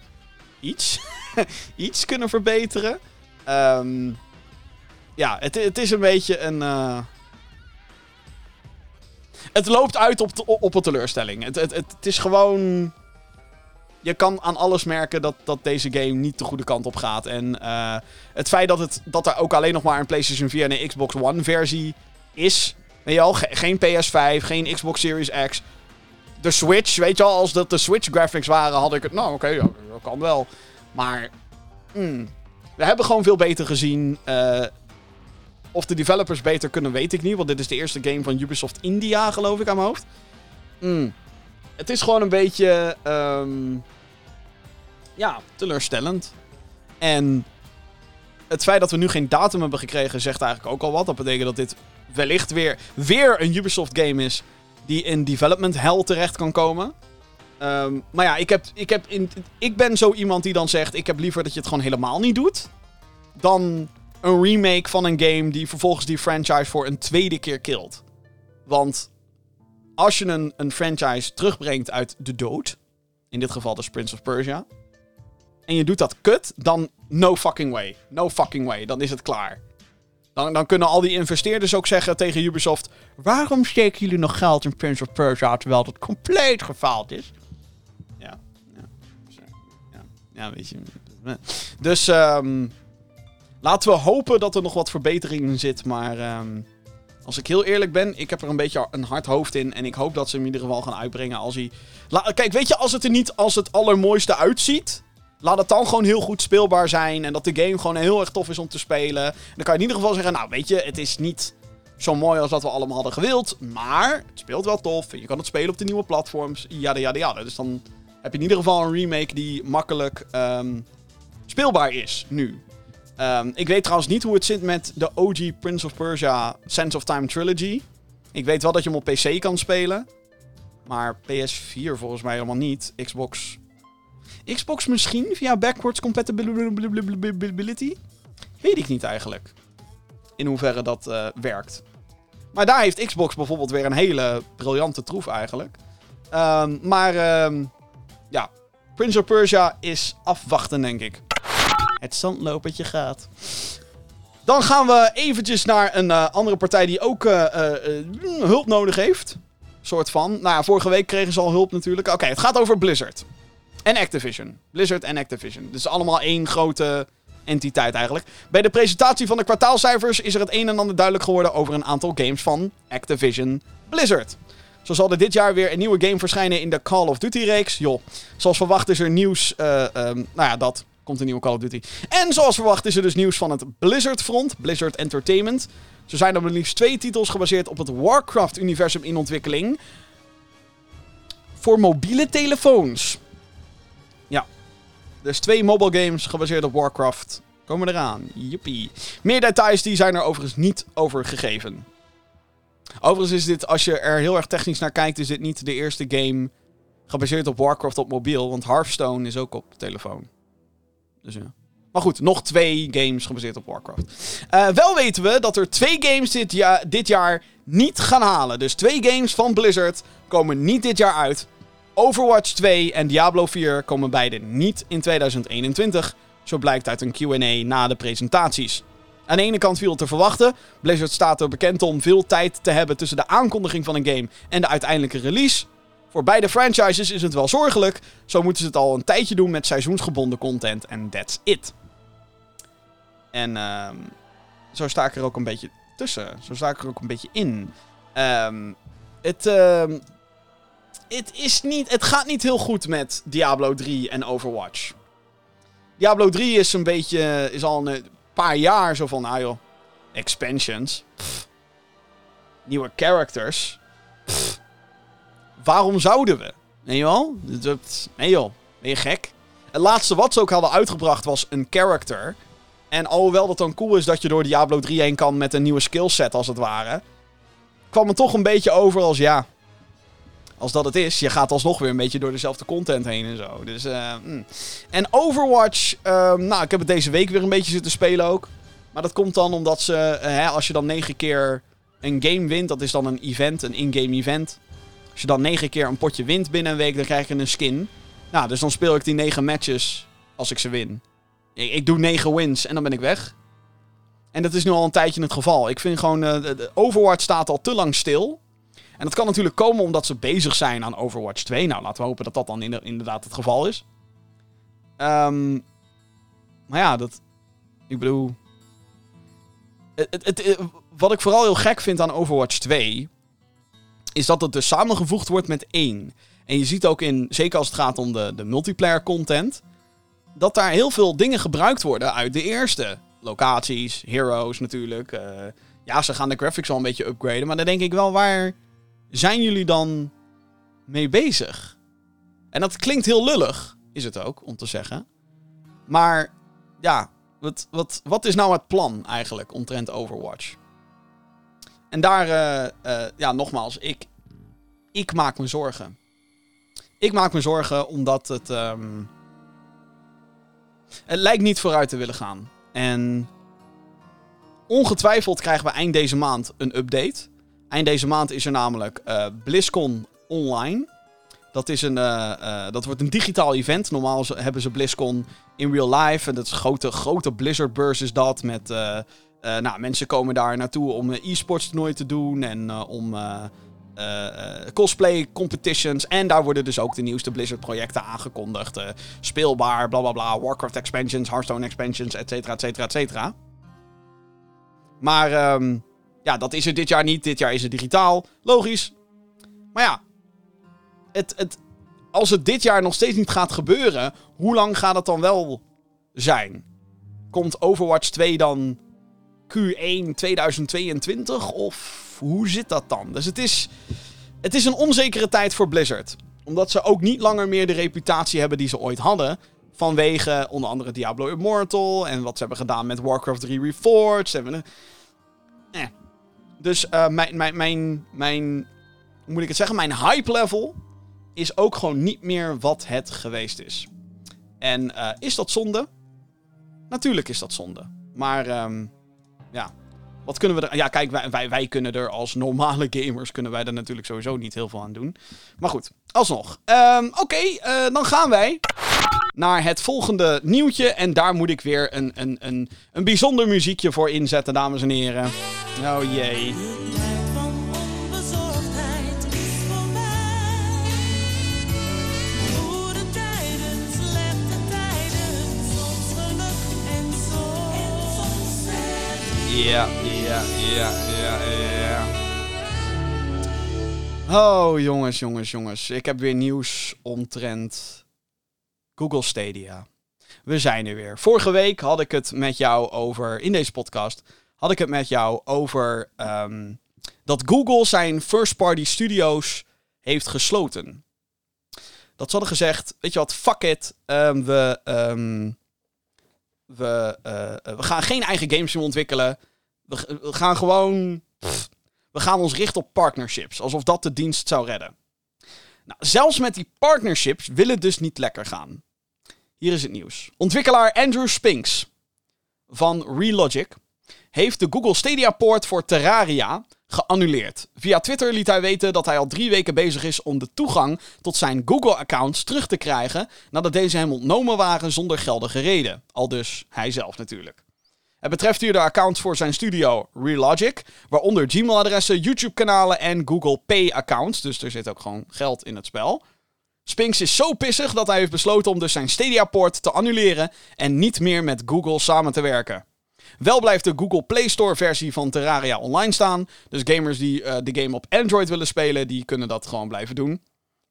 iets, iets kunnen verbeteren. Um, ja, het, het is een beetje een. Uh... Het loopt uit op, op een teleurstelling. Het, het, het, is gewoon. Je kan aan alles merken dat, dat deze game niet de goede kant op gaat. En uh, het feit dat, het, dat er ook alleen nog maar een PlayStation 4 en een Xbox One versie is. Weet je al, geen PS5, geen Xbox Series X. De Switch, weet je al, als dat de Switch graphics waren, had ik het. Nou, oké, dat kan wel. Maar. Mm, we hebben gewoon veel beter gezien. Uh, of de developers beter kunnen, weet ik niet. Want dit is de eerste game van Ubisoft India, geloof ik, aan mijn hoofd. Mm. Het is gewoon een beetje. Um, ja, teleurstellend. En het feit dat we nu geen datum hebben gekregen, zegt eigenlijk ook al wat. Dat betekent dat dit wellicht weer, weer een Ubisoft game is die in development hell terecht kan komen. Um, maar ja, ik, heb, ik, heb in, ik ben zo iemand die dan zegt: ik heb liever dat je het gewoon helemaal niet doet. Dan een remake van een game die vervolgens die franchise voor een tweede keer killt. Want als je een, een franchise terugbrengt uit de dood, in dit geval dus Prince of Persia, en je doet dat kut, dan no fucking way. No fucking way. Dan is het klaar. Dan, dan kunnen al die investeerders ook zeggen tegen Ubisoft: waarom steken jullie nog geld in Prince of Persia terwijl het compleet gefaald is? Ja, ja, ja, ja weet je. Dus um, laten we hopen dat er nog wat verbetering in zit. Maar um, als ik heel eerlijk ben, ik heb er een beetje een hard hoofd in. En ik hoop dat ze hem in ieder geval gaan uitbrengen als hij. Kijk, weet je, als het er niet als het allermooiste uitziet. Laat het dan gewoon heel goed speelbaar zijn. En dat de game gewoon heel erg tof is om te spelen. dan kan je in ieder geval zeggen: Nou, weet je, het is niet zo mooi als dat we allemaal hadden gewild. Maar het speelt wel tof. En je kan het spelen op de nieuwe platforms. Ja, ja, ja. Dus dan heb je in ieder geval een remake die makkelijk um, speelbaar is nu. Um, ik weet trouwens niet hoe het zit met de OG Prince of Persia Sense of Time Trilogy. Ik weet wel dat je hem op PC kan spelen. Maar PS4 volgens mij helemaal niet. Xbox Xbox misschien via backwards compatibility? Weet ik niet eigenlijk. In hoeverre dat uh, werkt. Maar daar heeft Xbox bijvoorbeeld weer een hele briljante troef eigenlijk. Um, maar um, ja, Prince of Persia is afwachten denk ik. Het zandlopertje gaat. Dan gaan we eventjes naar een uh, andere partij die ook uh, hulp nodig heeft. Soort van. Nou ja, vorige week kregen ze al hulp natuurlijk. Oké, het gaat over Blizzard. En Activision. Blizzard en Activision. Dus allemaal één grote entiteit eigenlijk. Bij de presentatie van de kwartaalcijfers is er het een en ander duidelijk geworden over een aantal games van Activision Blizzard. Zo zal er dit jaar weer een nieuwe game verschijnen in de Call of Duty-reeks. Joh, zoals verwacht is er nieuws uh, nou ja, dat komt een nieuwe Call of Duty. En zoals verwacht is er dus nieuws van het Blizzard front, Blizzard Entertainment. Zo zijn er maar liefst twee titels gebaseerd op het Warcraft-universum in ontwikkeling. Voor mobiele telefoons. Ja. Dus twee mobile games gebaseerd op Warcraft komen eraan. Joepie. Meer details die zijn er overigens niet over gegeven. Overigens is dit, als je er heel erg technisch naar kijkt, is dit niet de eerste game gebaseerd op Warcraft op mobiel. Want Hearthstone is ook op telefoon. Dus ja. Maar goed, nog twee games gebaseerd op Warcraft. Uh, wel weten we dat er twee games dit, dit jaar niet gaan halen. Dus twee games van Blizzard komen niet dit jaar uit. Overwatch 2 en Diablo 4 komen beide niet in 2021. Zo blijkt uit een QA na de presentaties. Aan de ene kant viel te verwachten. Blizzard staat er bekend om veel tijd te hebben tussen de aankondiging van een game en de uiteindelijke release. Voor beide franchises is het wel zorgelijk. Zo moeten ze het al een tijdje doen met seizoensgebonden content en that's it. En um, zo sta ik er ook een beetje tussen. Zo sta ik er ook een beetje in. Um, het, uh, het, is niet, het gaat niet heel goed met Diablo 3 en Overwatch. Diablo 3 is een beetje. is al een paar jaar zo van. Nou joh. Expansions. Nieuwe characters. Waarom zouden we? Nee joh. Nee joh. Ben je gek? Het laatste wat ze ook hadden uitgebracht was een character. En alhoewel dat dan cool is dat je door Diablo 3 heen kan met een nieuwe skillset als het ware. kwam het toch een beetje over als ja als dat het is, je gaat alsnog weer een beetje door dezelfde content heen en zo. Dus, uh, mm. En Overwatch, um, nou, ik heb het deze week weer een beetje zitten spelen ook. Maar dat komt dan omdat ze, uh, hè, als je dan negen keer een game wint, dat is dan een event, een in-game event. Als je dan negen keer een potje wint binnen een week, dan krijg je een skin. Nou, dus dan speel ik die negen matches als ik ze win. Ik, ik doe negen wins en dan ben ik weg. En dat is nu al een tijdje het geval. Ik vind gewoon, uh, Overwatch staat al te lang stil. En dat kan natuurlijk komen omdat ze bezig zijn aan Overwatch 2. Nou, laten we hopen dat dat dan inderdaad het geval is. Um, maar ja, dat. Ik bedoel. Het, het, wat ik vooral heel gek vind aan Overwatch 2. Is dat het dus samengevoegd wordt met 1. En je ziet ook in. Zeker als het gaat om de, de multiplayer content. Dat daar heel veel dingen gebruikt worden uit de eerste. Locaties, heroes natuurlijk. Uh, ja, ze gaan de graphics al een beetje upgraden. Maar dan denk ik wel waar zijn jullie dan mee bezig? En dat klinkt heel lullig, is het ook, om te zeggen. Maar ja, wat, wat, wat is nou het plan eigenlijk omtrent Overwatch? En daar, uh, uh, ja, nogmaals, ik, ik maak me zorgen. Ik maak me zorgen omdat het. Um, het lijkt niet vooruit te willen gaan. En ongetwijfeld krijgen we eind deze maand een update. Eind deze maand is er namelijk uh, BlizzCon Online. Dat, is een, uh, uh, dat wordt een digitaal event. Normaal hebben ze BlizzCon in real life. En dat is een grote, grote Blizzard-beurs is dat. Met, nou, mensen komen daar naartoe om e-sports toernooi te doen. En om cosplay competitions. En daar worden dus ook de nieuwste Blizzard-projecten aangekondigd. speelbaar, bla bla bla. Warcraft expansions, Hearthstone expansions, et cetera, et cetera, et cetera. Maar... Um, ja, dat is er dit jaar niet. Dit jaar is het digitaal. Logisch. Maar ja, het, het, als het dit jaar nog steeds niet gaat gebeuren, hoe lang gaat het dan wel zijn? Komt Overwatch 2 dan Q1 2022? Of hoe zit dat dan? Dus het is, het is een onzekere tijd voor Blizzard. Omdat ze ook niet langer meer de reputatie hebben die ze ooit hadden. Vanwege onder andere Diablo Immortal en wat ze hebben gedaan met Warcraft 3 Reforged. Ze hebben, eh, dus uh, mijn, mijn, mijn, mijn, hoe moet ik het zeggen? Mijn hype level is ook gewoon niet meer wat het geweest is. En uh, is dat zonde? Natuurlijk is dat zonde. Maar um, ja, wat kunnen we er... Ja, kijk, wij, wij, wij, kunnen er als normale gamers... kunnen wij er natuurlijk sowieso niet heel veel aan doen. Maar goed, alsnog. Um, Oké, uh, dan gaan wij naar het volgende nieuwtje. En daar moet ik weer een, een, een, een bijzonder muziekje voor inzetten, dames en heren. Oh jee. Ja, ja, ja, ja, ja. Oh, jongens, jongens, jongens. Ik heb weer nieuws omtrent Google Stadia. We zijn er weer. Vorige week had ik het met jou over, in deze podcast, had ik het met jou over ehm, dat Google zijn first-party studio's heeft gesloten. Dat ze hadden gezegd, weet je wat, fuck it, ehm, we, ehm, we, eh, we gaan geen eigen games meer ontwikkelen. We, gaan gewoon, we gaan ons richten op partnerships, alsof dat de dienst zou redden. Nou, zelfs met die partnerships wil het dus niet lekker gaan. Hier is het nieuws. Ontwikkelaar Andrew Spinks van Relogic heeft de Google Stadia poort voor Terraria geannuleerd. Via Twitter liet hij weten dat hij al drie weken bezig is om de toegang tot zijn Google-accounts terug te krijgen nadat deze hem ontnomen waren zonder geldige reden. Al dus hij zelf natuurlijk. Het betreft hier de accounts voor zijn studio Relogic, waaronder Gmail-adressen, YouTube-kanalen en Google Pay-accounts. Dus er zit ook gewoon geld in het spel. Spinks is zo pissig dat hij heeft besloten om dus zijn Stadia-poort te annuleren en niet meer met Google samen te werken. Wel blijft de Google Play Store versie van Terraria online staan. Dus gamers die uh, de game op Android willen spelen, die kunnen dat gewoon blijven doen.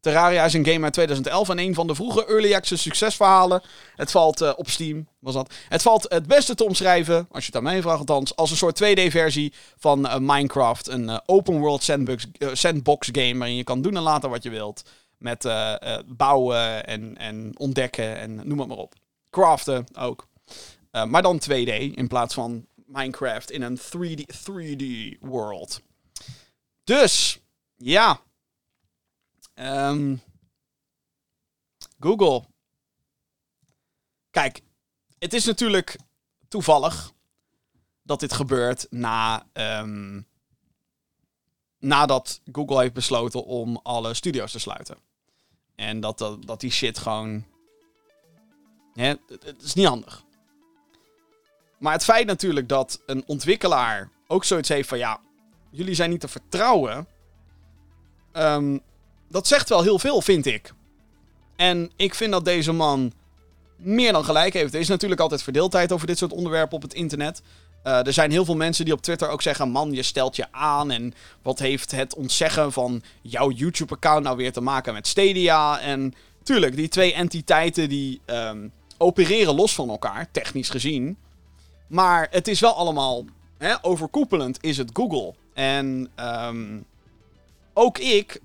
Terraria is een game uit 2011 en een van de vroege early access succesverhalen. Het valt uh, op Steam, was dat. Het valt het beste te omschrijven, als je het aan mij vraagt althans, als een soort 2D-versie van uh, Minecraft. Een open world sandbox, sandbox game waarin je kan doen en laten wat je wilt. Met bouwen en, en ontdekken en noem het maar op. Craften ook. Uh, maar dan 2D in plaats van Minecraft in een 3D, 3D world. Dus, ja. Um, Google. Kijk, het is natuurlijk toevallig dat dit gebeurt na. Um, nadat Google heeft besloten om alle studio's te sluiten. En dat, dat, dat die shit gewoon. Hè, het, is niet handig. Maar het feit natuurlijk dat een ontwikkelaar ook zoiets heeft van ja, jullie zijn niet te vertrouwen. Um, dat zegt wel heel veel, vind ik. En ik vind dat deze man meer dan gelijk heeft. Er is natuurlijk altijd verdeeldheid over dit soort onderwerpen op het internet. Uh, er zijn heel veel mensen die op Twitter ook zeggen: Man, je stelt je aan. En wat heeft het ontzeggen van jouw YouTube-account nou weer te maken met Stadia? En tuurlijk, die twee entiteiten die um, opereren los van elkaar, technisch gezien. Maar het is wel allemaal hè, overkoepelend is het Google. En um, ook ik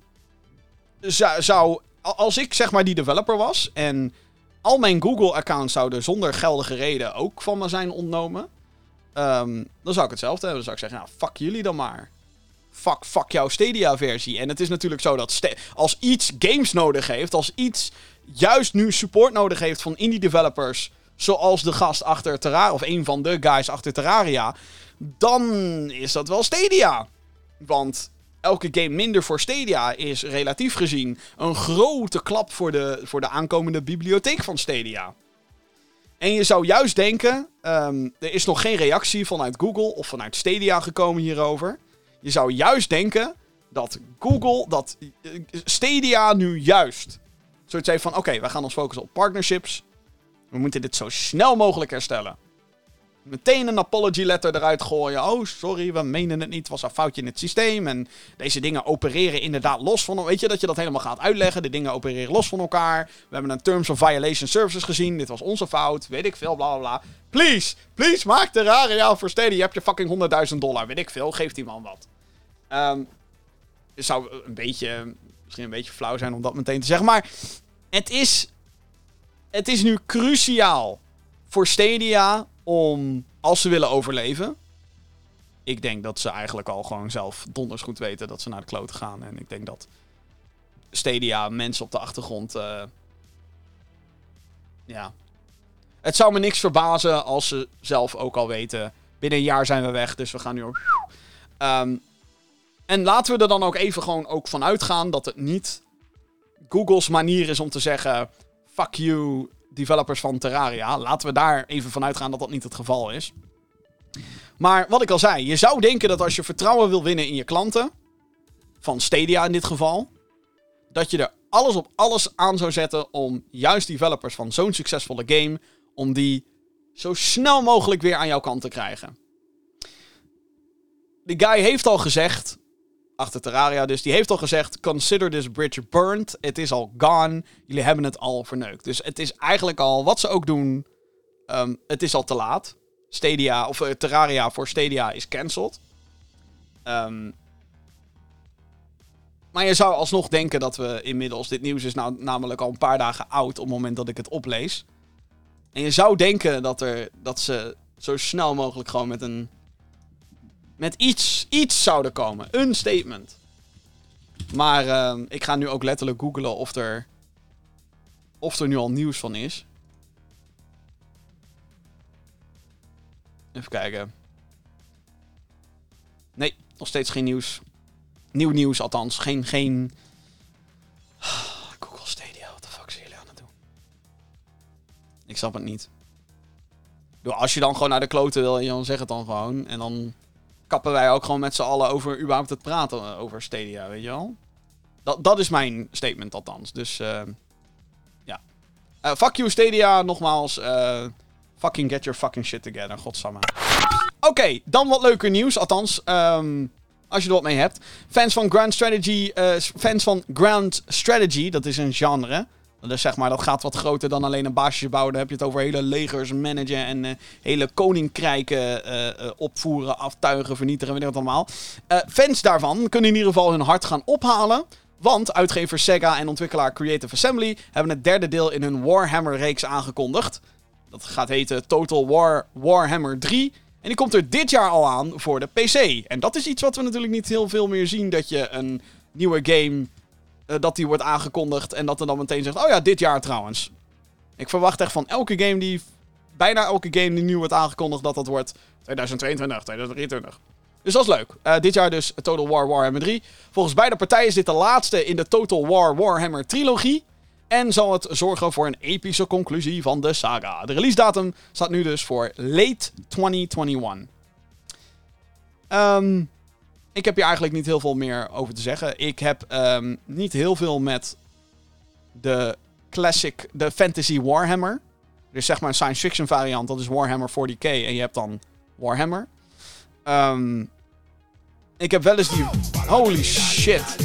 zou, zou, als ik zeg maar die developer was en al mijn Google-accounts zouden zonder geldige reden ook van me zijn ontnomen, um, dan zou ik hetzelfde hebben. Dan zou ik zeggen, nou, fuck jullie dan maar. Fuck, fuck jouw Stadia-versie. En het is natuurlijk zo dat als iets games nodig heeft, als iets juist nu support nodig heeft van indie developers zoals de gast achter Terraria, of een van de guys achter Terraria, dan is dat wel Stadia. Want elke game minder voor Stadia is relatief gezien een grote klap voor de, voor de aankomende bibliotheek van Stadia. En je zou juist denken, um, er is nog geen reactie vanuit Google of vanuit Stadia gekomen hierover. Je zou juist denken dat Google, dat eh, Stadia nu juist zoiets heeft van, oké, we gaan ons focussen op partnerships. We moeten dit zo snel mogelijk herstellen. Meteen een apology letter eruit gooien. Oh, sorry, we menen het niet. Was een foutje in het systeem. En deze dingen opereren inderdaad los van... Weet je, dat je dat helemaal gaat uitleggen. De dingen opereren los van elkaar. We hebben een Terms of Violation Services gezien. Dit was onze fout. Weet ik veel, bla bla bla. Please, please, maak de rare ja voor steden. Je hebt je fucking 100.000 dollar. Weet ik veel, geef die man wat. Um, het zou een beetje... Misschien een beetje flauw zijn om dat meteen te zeggen. Maar het is het is nu cruciaal voor Stadia om, als ze willen overleven. Ik denk dat ze eigenlijk al gewoon zelf donders goed weten dat ze naar de kloten gaan. En ik denk dat Stadia mensen op de achtergrond. Uh, ja. Het zou me niks verbazen als ze zelf ook al weten. Binnen een jaar zijn we weg, dus we gaan nu ook. Um, en laten we er dan ook even gewoon ook van uitgaan dat het niet Google's manier is om te zeggen fuck you developers van Terraria. Laten we daar even vanuit gaan dat dat niet het geval is. Maar wat ik al zei, je zou denken dat als je vertrouwen wil winnen in je klanten, van Stadia in dit geval, dat je er alles op alles aan zou zetten om juist developers van zo'n succesvolle game, om die zo snel mogelijk weer aan jouw kant te krijgen. De guy heeft al gezegd, achter Terraria. Dus die heeft al gezegd: Consider this bridge burned. Het is al gone. Jullie hebben het al verneukt. Dus het is eigenlijk al, wat ze ook doen, ehm, het is al te laat. Stadia, of eh, Terraria voor Stadia is cancelled. Ehm, maar je zou alsnog denken dat we inmiddels, dit nieuws is nou namelijk al een paar dagen oud op het moment dat ik het oplees. En je zou denken dat, er, dat ze zo snel mogelijk gewoon met een. Met iets, iets zouden komen. Een statement. Maar ehm, ik ga nu ook letterlijk googlen of er. Of er nu al nieuws van is. Even kijken. Nee, nog steeds geen nieuws. Nieuw nieuws althans. Geen, geen... Google Stadia, wat de fuck zijn jullie aan het doen? Ik snap het niet. Als je dan gewoon naar de kloten wil, dan zeg het dan gewoon. En dan kappen wij ook gewoon met z'n allen over überhaupt het praten over Stadia, weet je wel? Dat, dat is mijn statement althans. Dus uh, ja. Uh, fuck you Stadia, nogmaals. Fucking get your fucking shit together, godsamme. Oké, dan wat leuker nieuws. Althans, um, als je er wat mee hebt. Fans van Grand Strategy, fans van Grand Strategy, dat is een genre. Dus zeg maar, dat gaat wat groter dan alleen een baasje bouwen. Dan heb je het over hele legers managen en uh, hele koninkrijken uh, opvoeren, aftuigen, vernietigen, weet je wat allemaal. fans daarvan kunnen in ieder geval hun hart gaan ophalen. Want uitgever Sega en ontwikkelaar Creative Assembly hebben het derde deel in hun Warhammer-reeks aangekondigd. Dat gaat heten Total War Warhammer 3. En die komt er dit jaar al aan voor de PC. En dat is iets wat we natuurlijk niet heel veel meer zien. Dat je een nieuwe game, uh, dat die wordt aangekondigd en dat er dan meteen zegt, oh ja, dit jaar trouwens. Ik verwacht echt van elke game die, bijna elke game die nu wordt aangekondigd, dat dat wordt 2022, 2023. Dus dat is leuk. Uh, dit jaar dus Total War Warhammer 3. Volgens beide partijen is dit de laatste in de Total War Warhammer trilogie. En zal het zorgen voor een epische conclusie van de saga. De release datum staat nu dus voor late 2021. Um, ik heb hier eigenlijk niet heel veel meer over te zeggen. Ik heb um, niet heel veel met de classic, de fantasy Warhammer. Dus zeg maar een science fiction variant, dat is Warhammer 40k. En je hebt dan Warhammer. Um, ik heb wel eens die... Holy shit.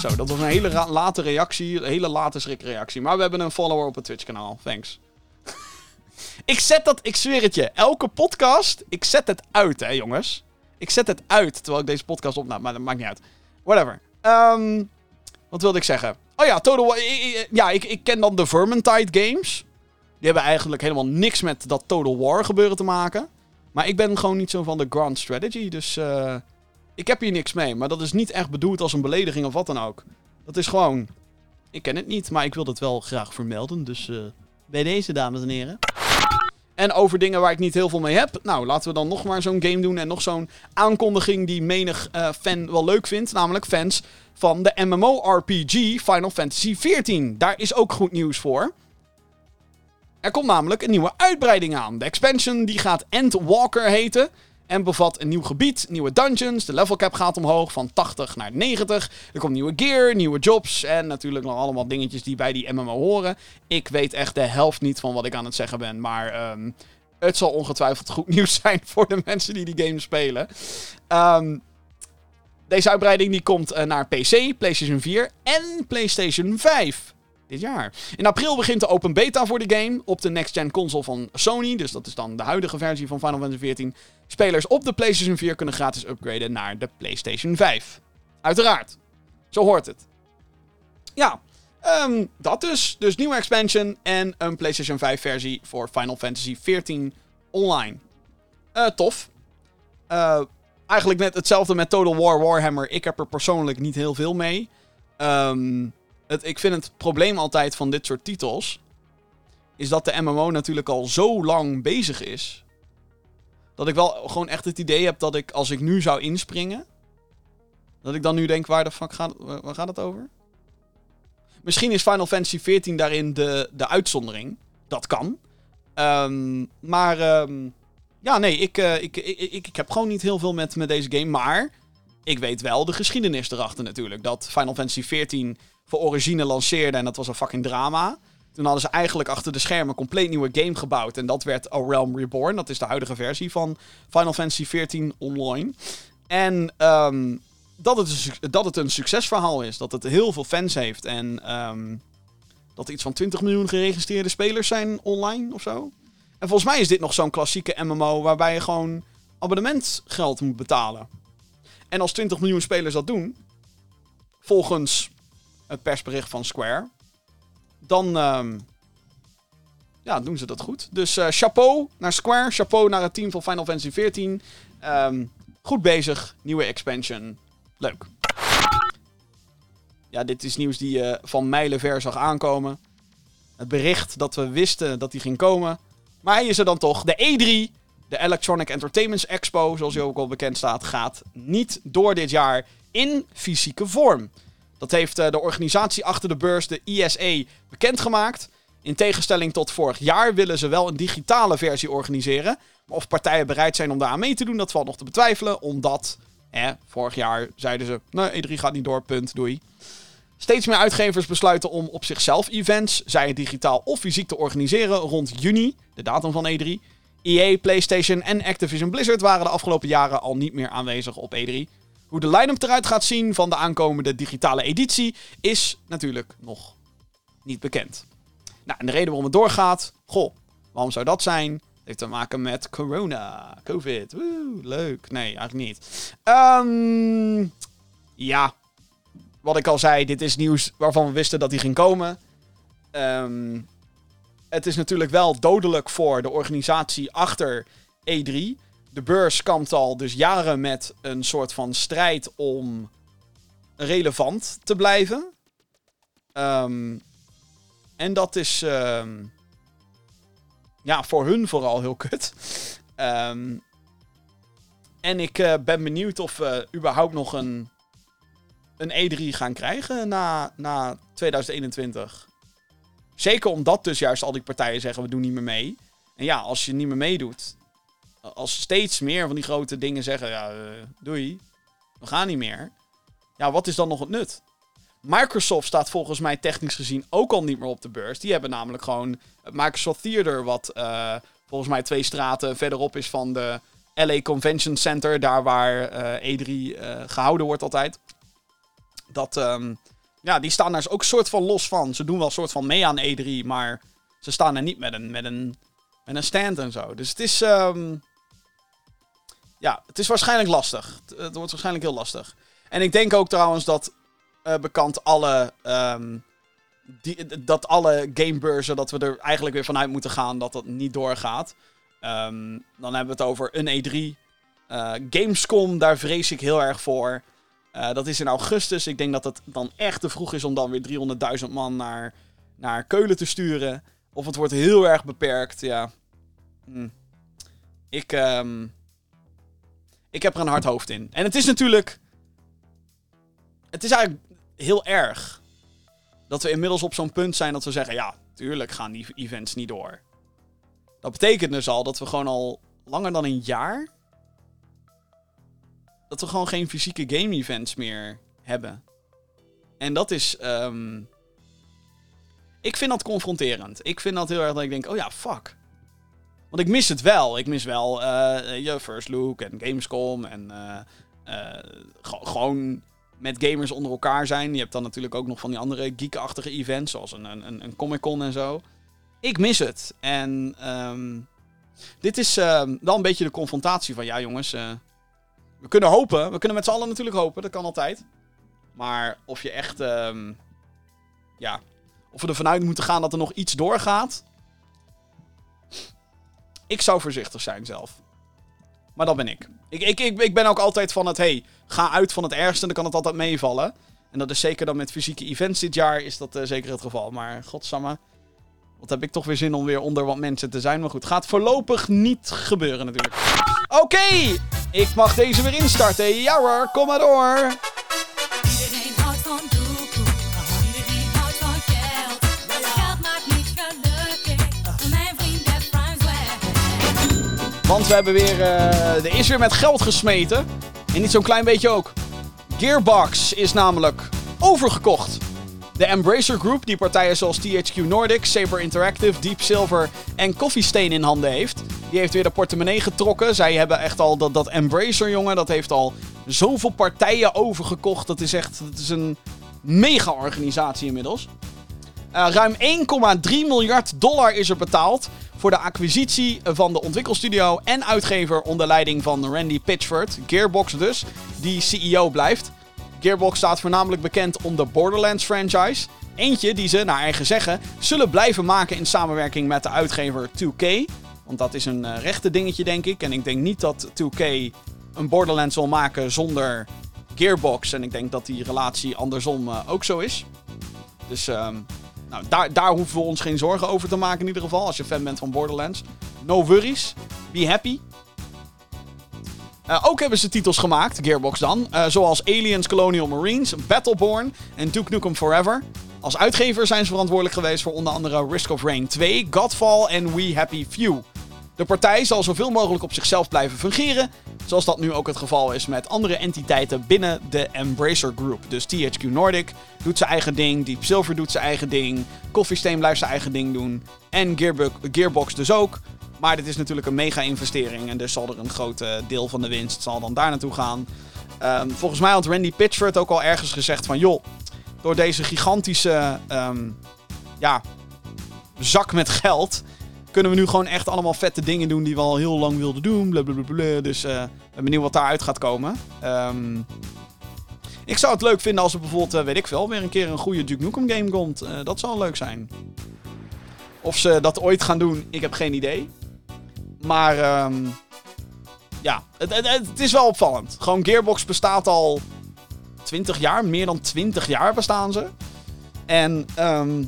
Zo, dat was een hele late reactie. Een hele late schrikreactie. Maar we hebben een follower op het Twitch-kanaal. Thanks. ik zet dat, ik zweer het je. Elke podcast, ik zet het uit, hè, jongens. Ik zet het uit terwijl ik deze podcast opnam. Maar dat maakt niet uit. Whatever. Um, wat wilde ik zeggen? Oh ja, Total War. Ja, ik, ik ken dan de Vermintide games. Die hebben eigenlijk helemaal niks met dat Total War gebeuren te maken. Maar ik ben gewoon niet zo van de Grand Strategy. Dus uh, ik heb hier niks mee, maar dat is niet echt bedoeld als een belediging of wat dan ook. Dat is gewoon. Ik ken het niet, maar ik wil het wel graag vermelden. Dus uh, bij deze, dames en heren. En over dingen waar ik niet heel veel mee heb. Nou, laten we dan nog maar zo'n game doen. En nog zo'n aankondiging die menig uh, fan wel leuk vindt. Namelijk fans van de MMORPG Final Fantasy XIV. Daar is ook goed nieuws voor. Er komt namelijk een nieuwe uitbreiding aan. De expansion die gaat Endwalker heten. En bevat een nieuw gebied, nieuwe dungeons. De level cap gaat omhoog van 80 naar 90. Er komt nieuwe gear, nieuwe jobs. En natuurlijk nog allemaal dingetjes die bij die MMO horen. Ik weet echt de helft niet van wat ik aan het zeggen ben. Maar um, het zal ongetwijfeld goed nieuws zijn voor de mensen die die game spelen. Um, deze uitbreiding die komt uh, naar PC, PlayStation 4 en PlayStation 5 dit jaar. In april begint de open beta voor de game op de next-gen console van Sony. Dus dat is dan de huidige versie van Final Fantasy XIV. Spelers op de PlayStation 4 kunnen gratis upgraden naar de PlayStation 5. Uiteraard. Zo hoort het. Ja, um, dat dus. Dus nieuwe expansion en een PlayStation 5 versie voor Final Fantasy XIV online. Uh, tof. Uh, eigenlijk net hetzelfde met Total War Warhammer. Ik heb er persoonlijk niet heel veel mee. Um, het, ik vind het probleem altijd van dit soort titels. Is dat de MMO natuurlijk al zo lang bezig is. Dat ik wel gewoon echt het idee heb dat ik, als ik nu zou inspringen. Dat ik dan nu denk, waar de fuck gaat, waar gaat het over? Misschien is Final Fantasy XIV daarin de, de uitzondering. Dat kan. Um, maar um, ja, nee, ik, uh, ik, ik, ik, ik heb gewoon niet heel veel met, met deze game. Maar ik weet wel de geschiedenis erachter natuurlijk. Dat Final Fantasy XIV voor origine lanceerde en dat was een fucking drama. Toen hadden ze eigenlijk achter de schermen een compleet nieuwe game gebouwd. En dat werd A Realm Reborn. Dat is de huidige versie van Final Fantasy XIV Online. En um, dat, het dat het een succesverhaal is. Dat het heel veel fans heeft. En ehm, dat er iets van 20 miljoen geregistreerde spelers zijn online of zo. En volgens mij is dit nog zo'n klassieke MMO waarbij je gewoon abonnementgeld moet betalen. En als 20 miljoen spelers dat doen, volgens het persbericht van Square, dan ehm, ja, doen ze dat goed. Dus eh, chapeau naar Square, chapeau naar het team van Final Fantasy XIV. Ehm, goed bezig, nieuwe expansion. Leuk. Ja, dit is nieuws die je van mijlenver zag aankomen. Het bericht dat we wisten dat die ging komen. Maar hij is er dan toch. De E3, de Electronic Entertainment Expo, zoals hij ook al bekend staat, gaat niet door dit jaar in fysieke vorm. Dat heeft eh, de organisatie achter de beurs, de ISE, bekendgemaakt. In tegenstelling tot vorig jaar willen ze wel een digitale versie organiseren. Maar of partijen bereid zijn om daar aan mee te doen, dat valt nog te betwijfelen. Omdat, hè, vorig jaar zeiden ze, nee, E3 gaat niet door, punt, doei. Steeds meer uitgevers besluiten om op zichzelf events, zij het digitaal of fysiek te organiseren rond juni, de datum van E3. EA, PlayStation en Activision Blizzard waren de afgelopen jaren al niet meer aanwezig op E3. Hoe de line-up eruit gaat zien van de aankomende digitale editie is natuurlijk nog niet bekend. Nou, en de reden waarom het doorgaat, goh, waarom zou dat zijn? Het heeft te maken met corona, covid, woe, leuk. Nee, eigenlijk niet. Ehm, ja, wat ik al zei, dit is nieuws waarvan we wisten dat die ging komen. Ehm, het is natuurlijk wel dodelijk voor de organisatie achter E3. De beurs kampt al dus jaren met een soort van strijd om relevant te blijven. Ehm, en dat is ehm, ja, voor hun vooral heel kut. Ehm, en ik eh, ben benieuwd of we überhaupt nog een, een E3 gaan krijgen na, na 2021. Zeker omdat dus juist al die partijen zeggen we doen niet meer mee. En ja, als je niet meer meedoet. Als steeds meer van die grote dingen zeggen ja, eh, doei. We gaan niet meer. Ja, wat is dan nog het nut? Microsoft staat volgens mij technisch gezien ook al niet meer op de beurs. Die hebben namelijk gewoon Microsoft Theater, wat eh, volgens mij twee straten verderop is van de LA Convention Center, daar waar eh, E3 eh, gehouden wordt altijd. Dat, ehm, ja, die staan daar ook soort van los van. Ze doen wel een soort van mee aan E3, maar ze staan er niet met een, met een, met een stand en zo. Dus het is, ehm, ja, het is waarschijnlijk lastig. Het, wordt waarschijnlijk heel lastig. En ik denk ook trouwens dat eh, bekend alle, die, dat alle gamebeurzen, dat we er eigenlijk weer vanuit moeten gaan dat dat niet doorgaat. Ehm, dan hebben we het over een E3. Eh, Gamescom, daar vrees ik heel erg voor. Eh, dat is in augustus. Ik denk dat het dan echt te vroeg is om dan weer 300.000 man naar, naar Keulen te sturen. Of het wordt heel erg beperkt, ja. Hm. Ik, ehm, ik heb er een hard hoofd in. En het is natuurlijk... Het is eigenlijk heel erg dat we inmiddels op zo'n punt zijn dat we zeggen... Ja, tuurlijk gaan die events niet door. Dat betekent dus al dat we gewoon al langer dan een jaar... Dat we gewoon geen fysieke game-events meer hebben. En dat is... ehm, ik vind dat confronterend. Ik vind dat heel erg dat ik denk, oh ja, fuck. Want ik mis het wel. Ik mis wel eh, je First Look en Gamescom en eh, eh, ge- gewoon met gamers onder elkaar zijn. Je hebt dan natuurlijk ook nog van die andere geekachtige events, zoals een, een, een Comic-Con en zo. Ik mis het. En ehm, dit is ehm, wel een beetje de confrontatie van, ja jongens, eh, we kunnen hopen. We kunnen met z'n allen natuurlijk hopen, dat kan altijd. Maar of je echt, ehm, ja, of we ervan uit moeten gaan dat er nog iets doorgaat. Ik zou voorzichtig zijn zelf. Maar dat ben ik. Ik, ik, ik, ik ben ook altijd van het, hey, ga uit van het ergste, dan kan het altijd meevallen. En dat is zeker dan met fysieke events dit jaar, is dat eh, zeker het geval. Maar godsamme, wat heb ik toch weer zin om weer onder wat mensen te zijn. Maar goed, gaat voorlopig niet gebeuren natuurlijk. Oké, ik mag deze weer instarten. Ja hoor, kom maar door. Want we hebben weer. eh, er is weer met geld gesmeten. En niet zo'n klein beetje ook. Gearbox is namelijk overgekocht. De Embracer Group, die partijen zoals THQ Nordic, Saber Interactive, Deep Silver en Coffee Stain in handen heeft, die heeft weer de portemonnee getrokken. Zij hebben echt al dat, dat Embracer, jongen, dat heeft al zoveel partijen overgekocht. Dat is echt dat is een mega-organisatie inmiddels. Eh, ruim 1,3 miljard dollar is er betaald voor de acquisitie van de ontwikkelstudio en uitgever onder leiding van Randy Pitchford, Gearbox dus, die CEO blijft. Gearbox staat voornamelijk bekend om de Borderlands franchise. Eentje die ze, naar eigen zeggen, zullen blijven maken in samenwerking met de uitgever 2K. Want dat is een eh, rechte dingetje, denk ik. En ik denk niet dat 2K een Borderlands zal maken zonder Gearbox. En ik denk dat die relatie andersom eh, ook zo is. Dus ehm, nou, daar, daar hoeven we ons geen zorgen over te maken in ieder geval. Als je fan bent van Borderlands. No worries. Be happy. Eh, ook hebben ze titels gemaakt, Gearbox dan. eh, zoals Aliens Colonial Marines, Battleborn en Duke Nukem Forever. Als uitgever zijn ze verantwoordelijk geweest voor onder andere Risk of Rain 2, Godfall en We Happy Few. De partij zal zoveel mogelijk op zichzelf blijven fungeren, zoals dat nu ook het geval is met andere entiteiten binnen de Embracer Group. Dus THQ Nordic doet zijn eigen ding, Deep Silver doet zijn eigen ding, Coffee Stain blijft zijn eigen ding doen en Gearbo- Gearbox dus ook. Maar dit is natuurlijk een mega-investering en dus zal er een groot eh, deel van de winst zal dan daar naartoe gaan. Ehm, volgens mij had Randy Pitchford ook al ergens gezegd van... joh, door deze gigantische ehm, ja, zak met geld... kunnen we nu gewoon echt allemaal vette dingen doen die we al heel lang wilden doen. Blablabla. Dus ik ben benieuwd wat daaruit gaat komen. Ehm, ik zou het leuk vinden als er bijvoorbeeld, eh, weet ik veel... weer een keer een goede Duke Nukem game komt. Eh, dat zou leuk zijn. Of ze dat ooit gaan doen, ik heb geen idee. Maar ehm, ja, het, het, het is wel opvallend. Gewoon Gearbox bestaat al 20 jaar, meer dan 20 jaar bestaan ze. En ehm,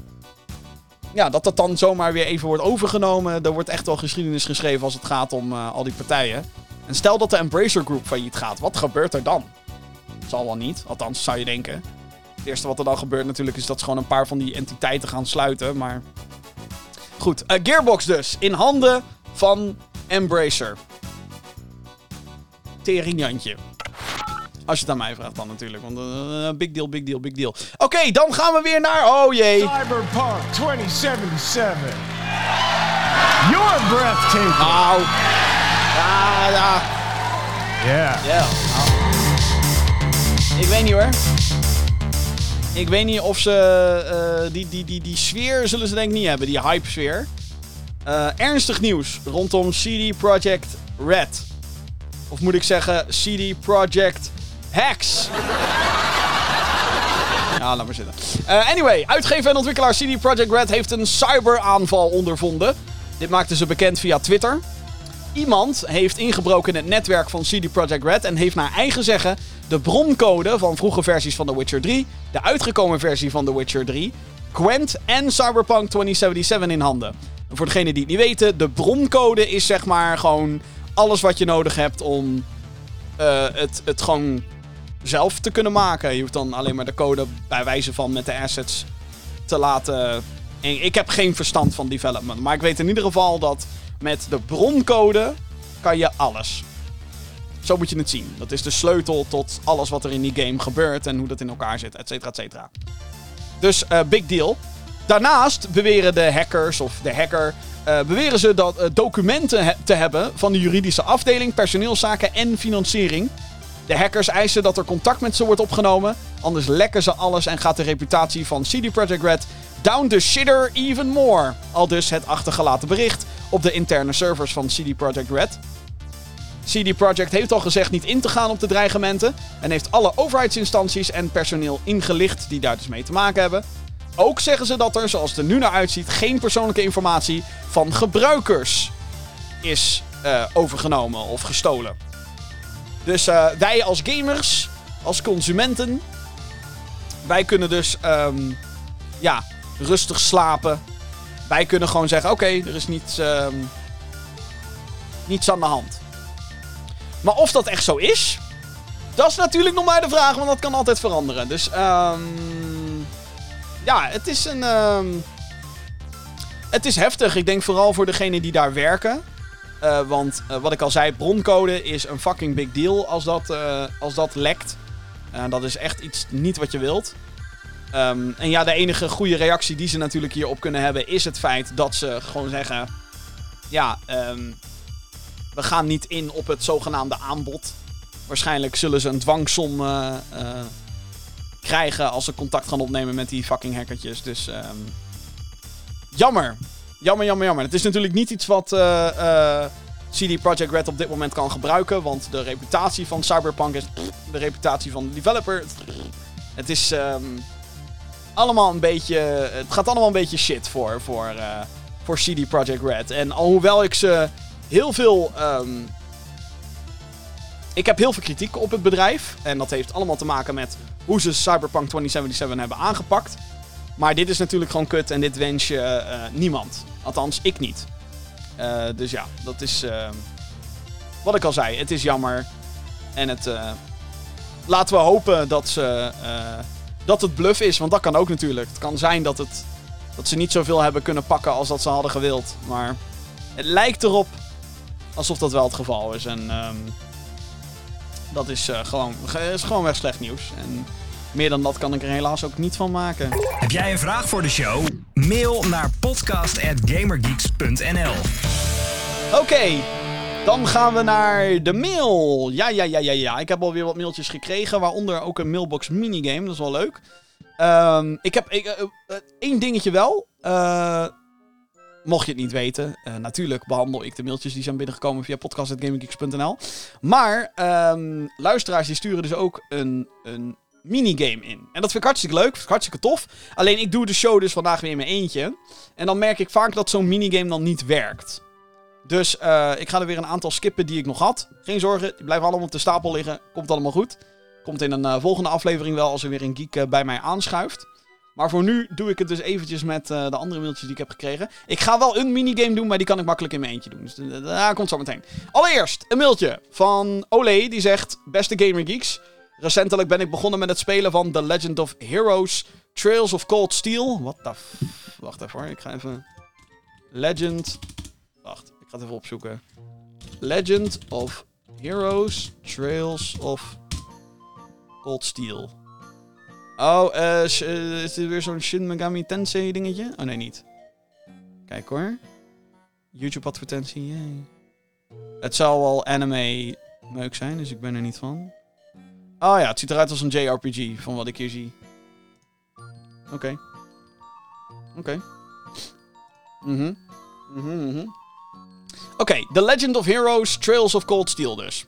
ja, dat dat dan zomaar weer even wordt overgenomen. Er wordt echt wel geschiedenis geschreven als het gaat om eh, al die partijen. En stel dat de Embracer Group failliet gaat, wat gebeurt er dan? Zal wel niet, althans zou je denken. Het eerste wat er dan gebeurt natuurlijk is dat ze gewoon een paar van die entiteiten gaan sluiten. Maar goed, eh, Gearbox dus. In handen van Embracer. Teringjantje. Als je het aan mij vraagt dan natuurlijk. Want eh, big deal, big deal, big deal. Oké, dan gaan we weer naar... Oh jee. Cyberpunk 2077. You're breathtaking. Nou. Ja, ja. Yeah. Ja. nou. Ik weet niet hoor. Ik weet niet of ze... eh, die, die, die, die sfeer zullen ze denk ik niet hebben. Die hype sfeer. Ernstig nieuws rondom CD Projekt Red. Of moet ik zeggen CD Projekt Hacks. Ja, laat maar zitten. Eh, anyway, uitgever en ontwikkelaar CD Projekt Red heeft een cyberaanval ondervonden. Dit maakten ze bekend via Twitter. Iemand heeft ingebroken in het netwerk van CD Projekt Red en heeft naar eigen zeggen de broncode van vroege versies van The Witcher 3, de uitgekomen versie van The Witcher 3, Gwent en Cyberpunk 2077 in handen. En voor degenen die het niet weten, de broncode is zeg maar gewoon alles wat je nodig hebt om eh, het, het gewoon zelf te kunnen maken. Je hoeft dan alleen maar de code bij wijze van met de assets te laten. En ik heb geen verstand van development, maar ik weet in ieder geval dat met de broncode kan je alles. Zo moet je het zien. Dat is de sleutel tot alles wat er in die game gebeurt en hoe dat in elkaar zit, et cetera, et cetera. Dus eh, big deal. Daarnaast beweren de hackers of de hacker. eh, beweren ze dat eh, documenten te hebben van de juridische afdeling, personeelszaken en financiering. De hackers eisen dat er contact met ze wordt opgenomen. Anders lekken ze alles en gaat de reputatie van CD Projekt Red down the shitter even more. Al dus het achtergelaten bericht op de interne servers van CD Projekt Red. CD Projekt heeft al gezegd niet in te gaan op de dreigementen. En heeft alle overheidsinstanties en personeel ingelicht die daar dus mee te maken hebben. Ook zeggen ze dat er, zoals het er nu naar uitziet, geen persoonlijke informatie van gebruikers is eh, overgenomen of gestolen. Dus eh, wij als gamers, als consumenten, wij kunnen dus ehm, ja, rustig slapen. Wij kunnen gewoon zeggen: oké, er is niets, ehm, niets aan de hand. Maar of dat echt zo is, dat is natuurlijk nog maar de vraag, want dat kan altijd veranderen. Dus ehm ja, het is een. het is heftig. Ik denk vooral voor degenen die daar werken. Eh, want eh, wat ik al zei, broncode is een fucking big deal als dat, eh, als dat lekt. Dat is echt iets niet wat je wilt. Ehm, en ja, de enige goede reactie die ze natuurlijk hierop kunnen hebben is het feit dat ze gewoon zeggen: Ja, ehm, we gaan niet in op het zogenaamde aanbod. waarschijnlijk zullen ze een dwangsom krijgen als ze contact gaan opnemen met die fucking hackertjes. Dus ehm, jammer. Jammer, jammer, jammer. Het is natuurlijk niet iets wat eh, eh, CD Projekt Red op dit moment kan gebruiken. Want de reputatie van Cyberpunk is de reputatie van de developer. Het is ehm, allemaal een beetje. Het gaat allemaal een beetje shit voor, voor, eh, voor CD Projekt Red. En alhoewel ik ze heel veel. ehm, ik heb heel veel kritiek op het bedrijf. En dat heeft allemaal te maken met hoe ze Cyberpunk 2077 hebben aangepakt. Maar dit is natuurlijk gewoon kut en dit wens je niemand. Althans, ik niet. Eh, dus ja, dat is eh, wat ik al zei. Het is jammer. En het, eh, laten we hopen dat, ze, eh, dat het bluff is. Want dat kan ook natuurlijk. Het kan zijn dat, het, dat ze niet zoveel hebben kunnen pakken als dat ze hadden gewild. Maar het lijkt erop alsof dat wel het geval is. En ehm, dat is, gewoon, is gewoon weg slecht nieuws. En meer dan dat kan ik er helaas ook niet van maken. Heb jij een vraag voor de show? Mail naar podcast.gamergeeks.nl Oké, dan gaan we naar de mail. Ja, ja, ja, ja, ja. Ik heb alweer wat mailtjes gekregen, waaronder ook een mailbox minigame. Dat is wel leuk. Ehm, ik heb ik, eh, eh, één dingetje wel. Eh, mocht je het niet weten, natuurlijk behandel ik de mailtjes die zijn binnengekomen via podcast.gaminggeeks.nl. Maar ehm, luisteraars die sturen dus ook een, een minigame in. En dat vind ik hartstikke leuk, hartstikke tof. Alleen ik doe de show dus vandaag weer in mijn eentje. En dan merk ik vaak dat zo'n minigame dan niet werkt. Dus eh, ik ga er weer een aantal skippen die ik nog had. Geen zorgen, die blijven allemaal op de stapel liggen. Komt allemaal goed. Komt in een eh, volgende aflevering wel als er weer een geek eh, bij mij aanschuift. Maar voor nu doe ik het dus eventjes met de andere mailtjes die ik heb gekregen. Ik ga wel een minigame doen, maar die kan ik makkelijk in mijn eentje doen. Dus daar komt zo meteen. Allereerst een mailtje van Ole, die zegt... Beste Gamer Geeks, recentelijk ben ik begonnen met het spelen van The Legend of Heroes Trails of Cold Steel. What the f... Wacht even hoor, ik ga even... Legend... Wacht, ik ga het even opzoeken. Legend of Heroes Trails of Cold Steel. Oh, eh, is dit weer zo'n Shin Megami Tensei dingetje? Oh nee, niet. Kijk hoor. YouTube advertentie. Het zal wel anime meuk zijn, dus ik ben er niet van. Oh ja, het ziet eruit als een JRPG, van wat ik hier zie. Oké. Oké. Mhm. Mhm, mhm. Oké, The Legend of Heroes Trails of Cold Steel dus.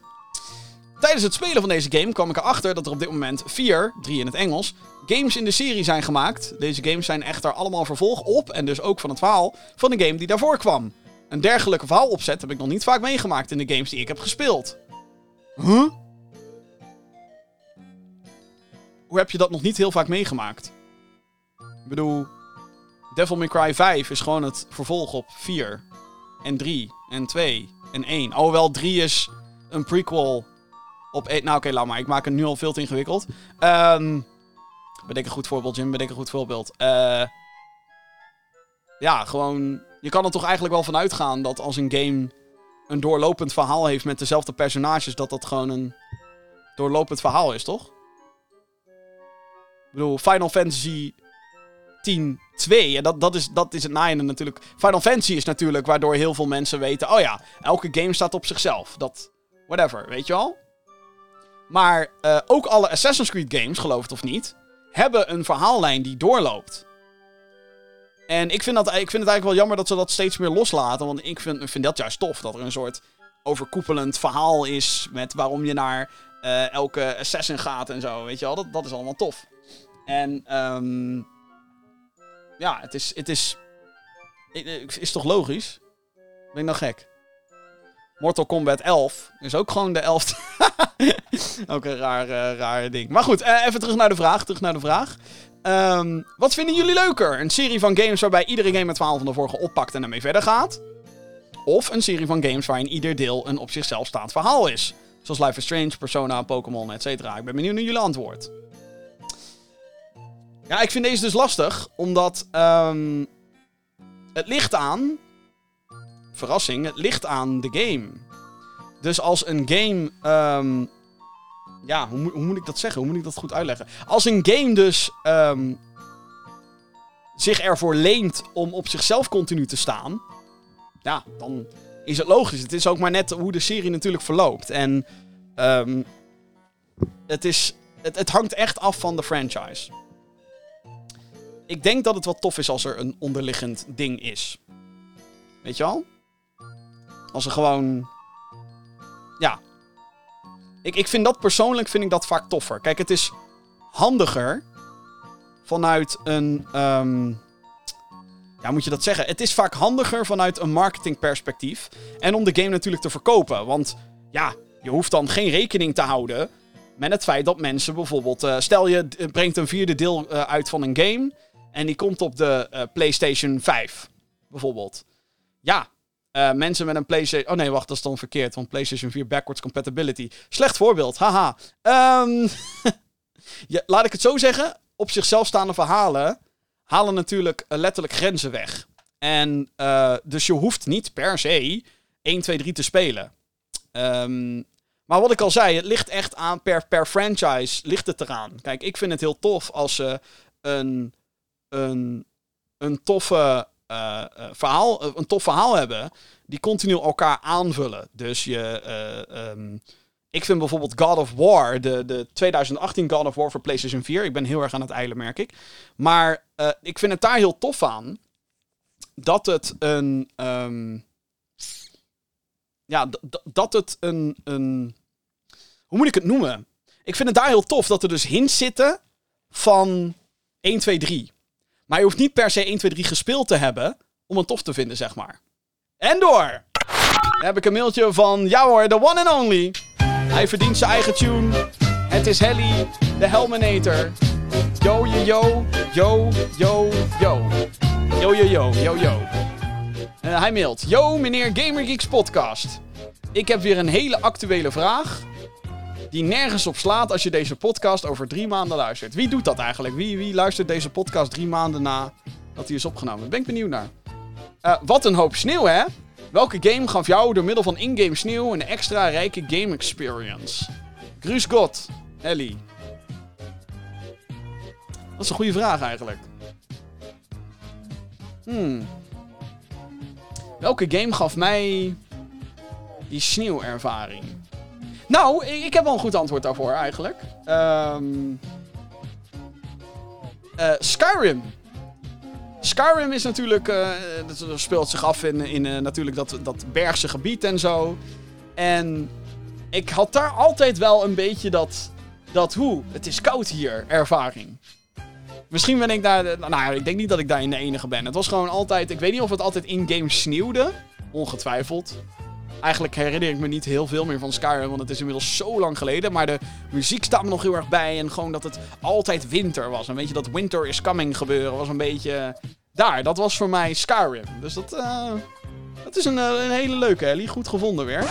Tijdens het spelen van deze game kwam ik erachter dat er op dit moment vier, drie in het Engels, games in de serie zijn gemaakt. Deze games zijn echter allemaal vervolg op, en dus ook van het verhaal, van de game die daarvoor kwam. Een dergelijke verhaalopzet heb ik nog niet vaak meegemaakt in de games die ik heb gespeeld. Huh? Heb je dat nog niet heel vaak meegemaakt? Ik bedoel, Devil May Cry 5 is gewoon het vervolg op 4 en 3 en 2 en 1. Alhoewel 3 is een prequel op 1. Nou oké, laat maar. Ik maak het nu al veel te ingewikkeld. Ehm bedenk een goed voorbeeld, Jim. Bedenk een goed voorbeeld. Eh ja, gewoon... Je kan er toch eigenlijk wel van uitgaan dat als een game een doorlopend verhaal heeft met dezelfde personages, dat dat gewoon een doorlopend verhaal is, toch? Ik bedoel, Final Fantasy 10 2. En dat, dat, is, dat is het naaiende natuurlijk. Final Fantasy is natuurlijk waardoor heel veel mensen weten... Oh ja, elke game staat op zichzelf. Dat... Whatever, weet je wel? Maar eh, ook alle Assassin's Creed games, geloof het of niet... hebben een verhaallijn die doorloopt. En ik vind, dat, ik vind het eigenlijk wel jammer dat ze dat steeds meer loslaten. Want ik vind, vind dat juist tof. Dat er een soort overkoepelend verhaal is... met waarom je naar eh, elke assassin gaat en zo. Weet je wel, dat, dat is allemaal tof. En... ehm ja, het is, het is. Is is toch logisch? Ben ik nou gek? Mortal Kombat 11 is ook gewoon de 11. ook een raar, eh, raar ding. Maar goed, eh, even terug naar de vraag. Terug naar de vraag. Ehm, wat vinden jullie leuker? Een serie van games waarbij iedere game het verhaal van de vorige oppakt en ermee verder gaat? Of een serie van games waarin ieder deel een op zichzelf staand verhaal is? Zoals Life is Strange, Persona, Pokémon, etc. Ik ben benieuwd naar jullie antwoord. Ja, ik vind deze dus lastig, omdat ehm, het ligt aan. Verrassing, het ligt aan de game. Dus als een game. ehm, ja, hoe, hoe moet ik dat zeggen? Hoe moet ik dat goed uitleggen? Als een game dus. ehm, zich ervoor leent om op zichzelf continu te staan. Ja, dan is het logisch. Het is ook maar net hoe de serie natuurlijk verloopt. En. het, is, het, het hangt echt af van de franchise. Ik denk dat het wel tof is als er een onderliggend ding is. Weet je wel? Als er gewoon. Ja. Ik, ik vind dat persoonlijk vind ik dat vaak toffer. Kijk, het is handiger vanuit een. ehm, ja, moet je dat zeggen? Het is vaak handiger vanuit een marketingperspectief. En om de game natuurlijk te verkopen. Want ja, je hoeft dan geen rekening te houden met het feit dat mensen bijvoorbeeld. eh, stel je d- brengt een vierde deel eh, uit van een game. En die komt op de eh, PlayStation 5, bijvoorbeeld. Ja, eh, mensen met een PlayStation. Oh nee, wacht, dat is dan verkeerd. Want PlayStation 4 backwards compatibility. Slecht voorbeeld, haha. Ehm, ja, laat ik het zo zeggen. Op zichzelf staande verhalen halen natuurlijk eh, letterlijk grenzen weg. En dus je hoeft niet per se 1, 2, 3 te spelen. Ehm, maar wat ik al zei, het ligt echt aan per, per franchise ligt het eraan. Kijk, ik vind het heel tof als ze een, een, een, toffe, eh, eh, verhaal, eh, een tof verhaal hebben die continu elkaar aanvullen. Dus je, eh, ehm, ik vind bijvoorbeeld God of War, de, de 2018 God of War voor PlayStation 4. Ik ben heel erg aan het eilen, merk ik. Maar ik vind het daar heel tof aan dat het een. ehm, ja, dat het een, een. Hoe moet ik het noemen? Ik vind het daar heel tof dat er dus hints zitten van 1, 2, 3. Maar je hoeft niet per se 1, 2, 3 gespeeld te hebben om het tof te vinden, zeg maar. En door! Dan heb ik een mailtje van, ja hoor, the one and only. Hij verdient zijn eigen tune. Het is Helly, de Helminator. Yo, yo, yo, yo, yo, yo. Yo, yo, yo, yo, yo. Eh, hij mailt, yo meneer GamerGeeks podcast. Ik heb weer een hele actuele vraag die nergens op slaat als je deze podcast over drie maanden luistert. Wie doet dat eigenlijk? Wie, wie luistert deze podcast drie maanden na dat hij is opgenomen? Daar ben ik benieuwd naar. Eh, wat een hoop sneeuw, hè? Welke game gaf jou door middel van in-game sneeuw een extra rijke game experience? Gruus God, Ellie. Dat is een goede vraag eigenlijk. Hmm. Welke game gaf mij die sneeuwervaring? Nou, ik, ik heb wel een goed antwoord daarvoor eigenlijk. Ehm eh, Skyrim. Skyrim is natuurlijk, eh, dat speelt zich af in, in eh, natuurlijk dat, dat bergse gebied en zo. En ik had daar altijd wel een beetje dat, dat hoe, het is koud hier, ervaring. Misschien ben ik daar, nou ik denk niet dat ik daarin de enige ben. Het was gewoon altijd, ik weet niet of het altijd in-game sneeuwde. Ongetwijfeld. Eigenlijk herinner ik me niet heel veel meer van Skyrim, want het is inmiddels zo lang geleden. Maar de muziek staat me nog heel erg bij. En gewoon dat het altijd winter was. En weet je, dat winter is coming gebeuren was een beetje... Daar, dat was voor mij Skyrim. Dus dat, eh, dat is een, eh, een hele leuke, Ellie. Goed gevonden weer.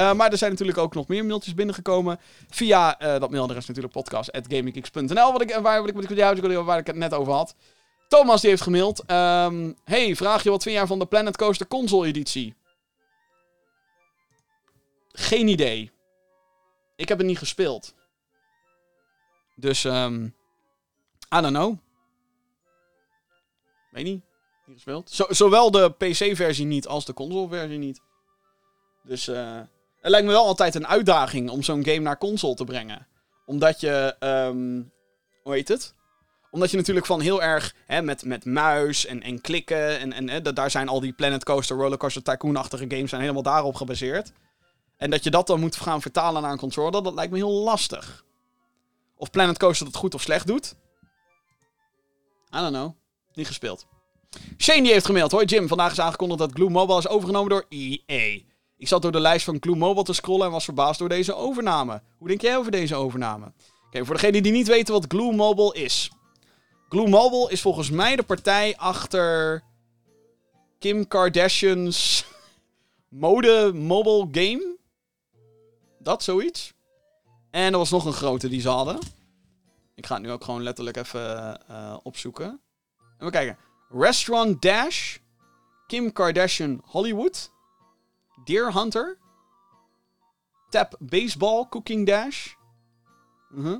Eh, maar er zijn natuurlijk ook nog meer mailtjes binnengekomen. Via eh, dat mailadres natuurlijk podcast.gaminggeeks.nl. Wat ik, eh, waar, ik, waar ik het net over had. Thomas die heeft gemaild. ehm, hey, vraag je wat vind jij van de Planet Coaster console editie? Geen idee. Ik heb het niet gespeeld. Dus, ehm I don't know. Weet niet. Niet gespeeld. Zo, zowel de PC-versie niet als de console-versie niet. Dus, eh het lijkt me wel altijd een uitdaging om zo'n game naar console te brengen. Omdat je, ehm hoe heet het? Omdat je natuurlijk van heel erg hè, met, met muis en, en klikken. En, en hè, da- daar zijn al die Planet Coaster, Rollercoaster Tycoon-achtige games zijn helemaal daarop gebaseerd. En dat je dat dan moet gaan vertalen naar een controller, dat lijkt me heel lastig. Of Planet Coaster dat goed of slecht doet. I don't know. Niet gespeeld. Shane die heeft gemaild. Hoi Jim, vandaag is aangekondigd dat Glue Mobile is overgenomen door EA. Ik zat door de lijst van Glue Mobile te scrollen en was verbaasd door deze overname. Hoe denk jij over deze overname? Oké, voor degenen die niet weten wat Glue Mobile is. Glue Mobile is volgens mij de partij achter Kim Kardashian's mode mobile game. Dat zoiets. En er was nog een grote die ze hadden. Ik ga het nu ook gewoon letterlijk even eh, opzoeken. En we kijken. Restaurant Dash. Kim Kardashian Hollywood. Deer Hunter. Tap Baseball Cooking Dash. Mhm.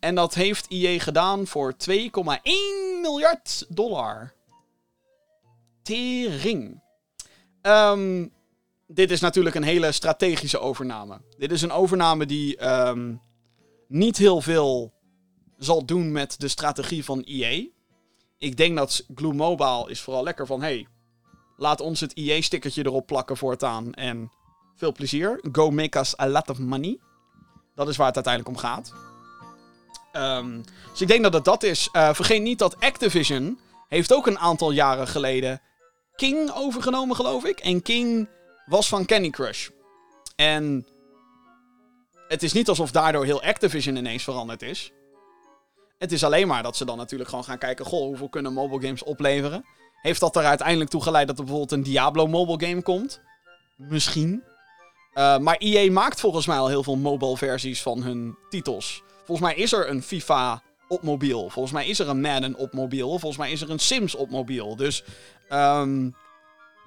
En dat heeft IE gedaan voor 2,1 miljard dollar. Tering. Ehm, dit is natuurlijk een hele strategische overname. Dit is een overname die ehm, niet heel veel zal doen met de strategie van EA. Ik denk dat Glue Mobile is vooral lekker van... Hey, laat ons het EA-stickertje erop plakken voortaan. En veel plezier. Go make us a lot of money. Dat is waar het uiteindelijk om gaat. Ehm, dus ik denk dat het dat is. Eh, vergeet niet dat Activision heeft ook een aantal jaren geleden King overgenomen, geloof ik. En King was van Candy Crush. En het is niet alsof daardoor heel Activision ineens veranderd is. Het is alleen maar dat ze dan natuurlijk gewoon gaan kijken... Goh, hoeveel kunnen mobile games opleveren? Heeft dat er uiteindelijk toe geleid dat er bijvoorbeeld een Diablo mobile game komt? Misschien. Eh, maar EA maakt volgens mij al heel veel mobile versies van hun titels. Volgens mij is er een FIFA op mobiel. Volgens mij is er een Madden op mobiel. Volgens mij is er een Sims op mobiel. Dus ehm,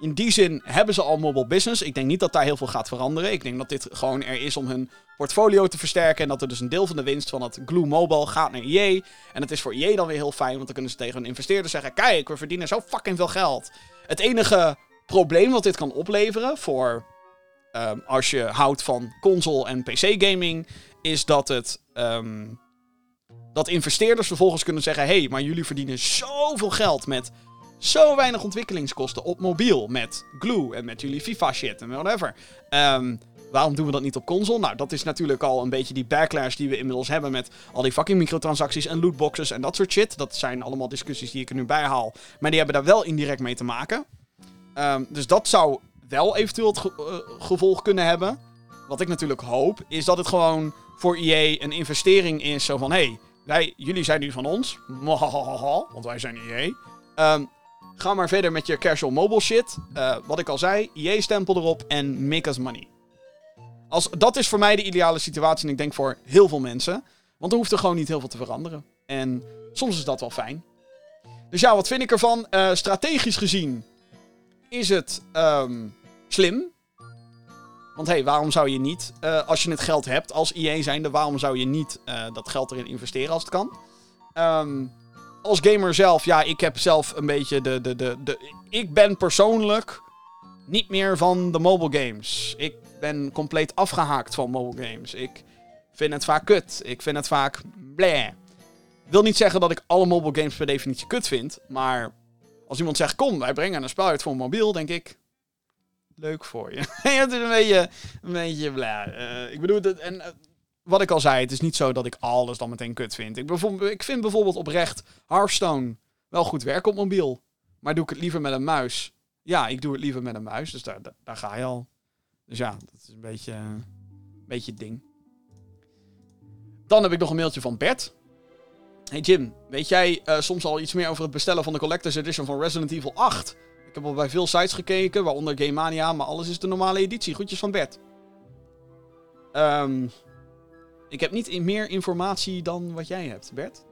in die zin hebben ze al mobile business. Ik denk niet dat daar heel veel gaat veranderen. Ik denk dat dit gewoon er is om hun portfolio te versterken. En dat er dus een deel van de winst van het Glue Mobile gaat naar EA. En het is voor EA dan weer heel fijn. Want dan kunnen ze tegen hun investeerders zeggen... Kijk, we verdienen zo fucking veel geld. Het enige probleem wat dit kan opleveren voor... ehm, als je houdt van console en PC gaming... Is dat het... ehm, dat investeerders vervolgens kunnen zeggen... Hé, hey, maar jullie verdienen zoveel geld met zo weinig ontwikkelingskosten op mobiel. Met Glue en met jullie FIFA shit en whatever. Ehm, waarom doen we dat niet op console? Nou, dat is natuurlijk al een beetje die backlash die we inmiddels hebben met al die fucking microtransacties en lootboxes en dat soort shit. Dat zijn allemaal discussies die ik er nu bij haal. Maar die hebben daar wel indirect mee te maken. Ehm, dus dat zou wel eventueel het eh, gevolg kunnen hebben. Wat ik natuurlijk hoop, is dat het gewoon voor EA een investering is. Zo van, hé, hey, jullie zijn nu van ons. Want wij zijn EA. Ehm, ga maar verder met je casual mobile shit. Eh, wat ik al zei, EA-stempel erop en make us money. Als, dat is voor mij de ideale situatie en ik denk voor heel veel mensen. Want er hoeft er gewoon niet heel veel te veranderen. En soms is dat wel fijn. Dus ja, wat vind ik ervan? Eh, strategisch gezien is het ehm, slim. Want hé, hey, waarom zou je niet, eh, als je het geld hebt als IE zijnde, waarom zou je niet dat geld erin investeren als het kan? Ehm, als gamer zelf, ja, ik heb zelf een beetje de, de, de, de... Ik ben persoonlijk niet meer van de mobile games. Ik ben compleet afgehaakt van mobile games. Ik vind het vaak kut. Ik vind het vaak bleh. Wil niet zeggen dat ik alle mobile games per definitie kut vind, maar als iemand zegt, kom, wij brengen een spel uit voor mobiel, denk ik, leuk voor je. het is een beetje, een beetje bla. Eh, ik bedoel, en eh, wat ik al zei, het is niet zo dat ik alles dan meteen kut vind. Ik, ik vind bijvoorbeeld oprecht Hearthstone wel goed werken op mobiel. Maar doe ik het liever met een muis? Ja, ik doe het liever met een muis, dus daar, daar, ga je al. Dus ja, dat is een beetje, een beetje het ding. Dan heb ik nog een mailtje van Bert. Hey Jim, weet jij eh, soms al iets meer over het bestellen van de Collector's Edition van Resident Evil 8? Ik heb al bij veel sites gekeken, waaronder Game Mania, maar alles is de normale editie. Groetjes van Bert. Ehm, ik heb niet meer informatie dan wat jij hebt, Bert.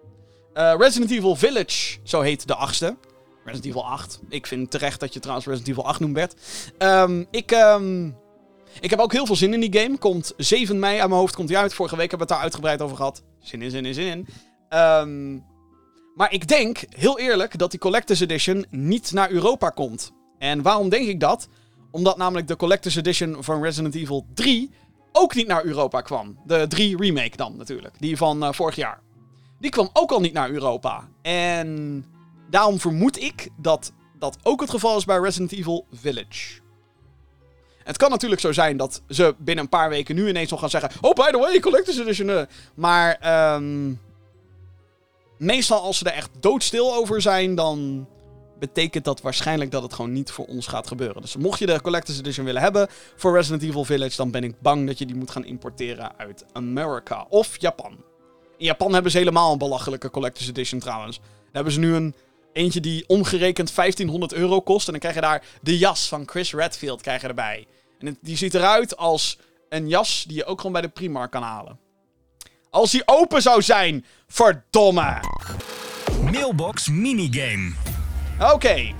Eh, Resident Evil Village, zo heet de achtste. Resident Evil 8. Ik vind terecht dat je trouwens Resident Evil 8 noemt, Bert. Ehm, ik, ehm, ik heb ook heel veel zin in die game. Komt 7 mei aan mijn hoofd komt die uit. Vorige week hebben we het daar uitgebreid over gehad. Zin in, zin in, zin in. Ehm, maar ik denk, heel eerlijk, dat die Collector's Edition niet naar Europa komt. En waarom denk ik dat? Omdat namelijk de Collector's Edition van Resident Evil 3 ook niet naar Europa kwam. De 3 remake dan natuurlijk. Die van eh, vorig jaar. Die kwam ook al niet naar Europa. En daarom vermoed ik dat dat ook het geval is bij Resident Evil Village. Het kan natuurlijk zo zijn dat ze binnen een paar weken nu ineens nog gaan zeggen... Oh, by the way, Collector's Edition. eh." Maar ehm, meestal als ze er echt doodstil over zijn, dan betekent dat waarschijnlijk dat het gewoon niet voor ons gaat gebeuren. Dus mocht je de Collector's Edition willen hebben voor Resident Evil Village, dan ben ik bang dat je die moet gaan importeren uit Amerika of Japan. In Japan hebben ze helemaal een belachelijke Collector's Edition trouwens. Daar hebben ze nu een eentje die omgerekend 1500 euro kost. En dan krijg je daar de jas van Chris Redfield krijg je erbij. En die ziet eruit als een jas die je ook gewoon bij de Primark kan halen. Als die open zou zijn, verdomme! Mailbox minigame. Oké.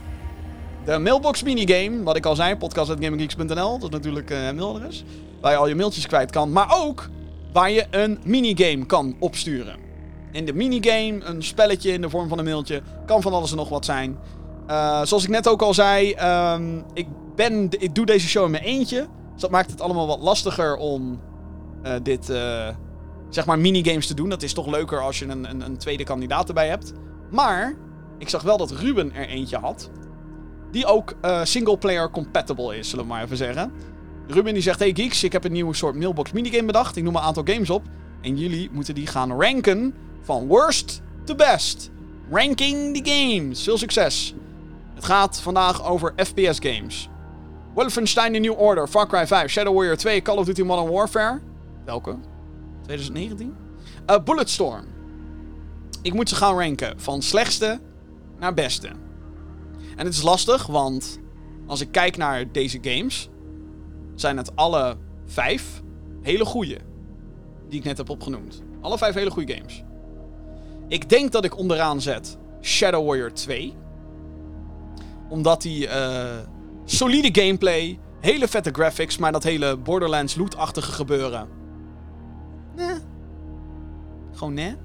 De mailbox minigame, wat ik al zei, podcast.gaminggeeks.nl. Dat is natuurlijk eh mailadres. Waar je al je mailtjes kwijt kan. Maar ook waar je een minigame kan opsturen. In de minigame, een spelletje in de vorm van een mailtje. Kan van alles en nog wat zijn. Eh, zoals ik net ook al zei, ehm, ik, ben, ik doe deze show in mijn eentje. Dus dat maakt het allemaal wat lastiger om eh, dit, zeg maar minigames te doen. Dat is toch leuker als je een, een, een tweede kandidaat erbij hebt. Maar ik zag wel dat Ruben er eentje had. Die ook eh single-player compatible is, zullen we maar even zeggen. Ruben die zegt: Hey geeks, ik heb een nieuwe soort mailbox minigame bedacht. Ik noem een aantal games op. En jullie moeten die gaan ranken van worst to best. Ranking the games. Veel succes. Het gaat vandaag over FPS games. Wolfenstein The New Order, Far Cry 5, Shadow Warrior 2, Call of Duty Modern Warfare. Welke? 2019? Eh, Bulletstorm. Ik moet ze gaan ranken van slechtste naar beste. En het is lastig, want als ik kijk naar deze games, zijn het alle vijf hele goede. Die ik net heb opgenoemd. Alle vijf hele goede games. Ik denk dat ik onderaan zet Shadow Warrior 2. Omdat die eh, solide gameplay, hele vette graphics, maar dat hele Borderlands loot-achtige gebeuren. Nee. Gewoon nee.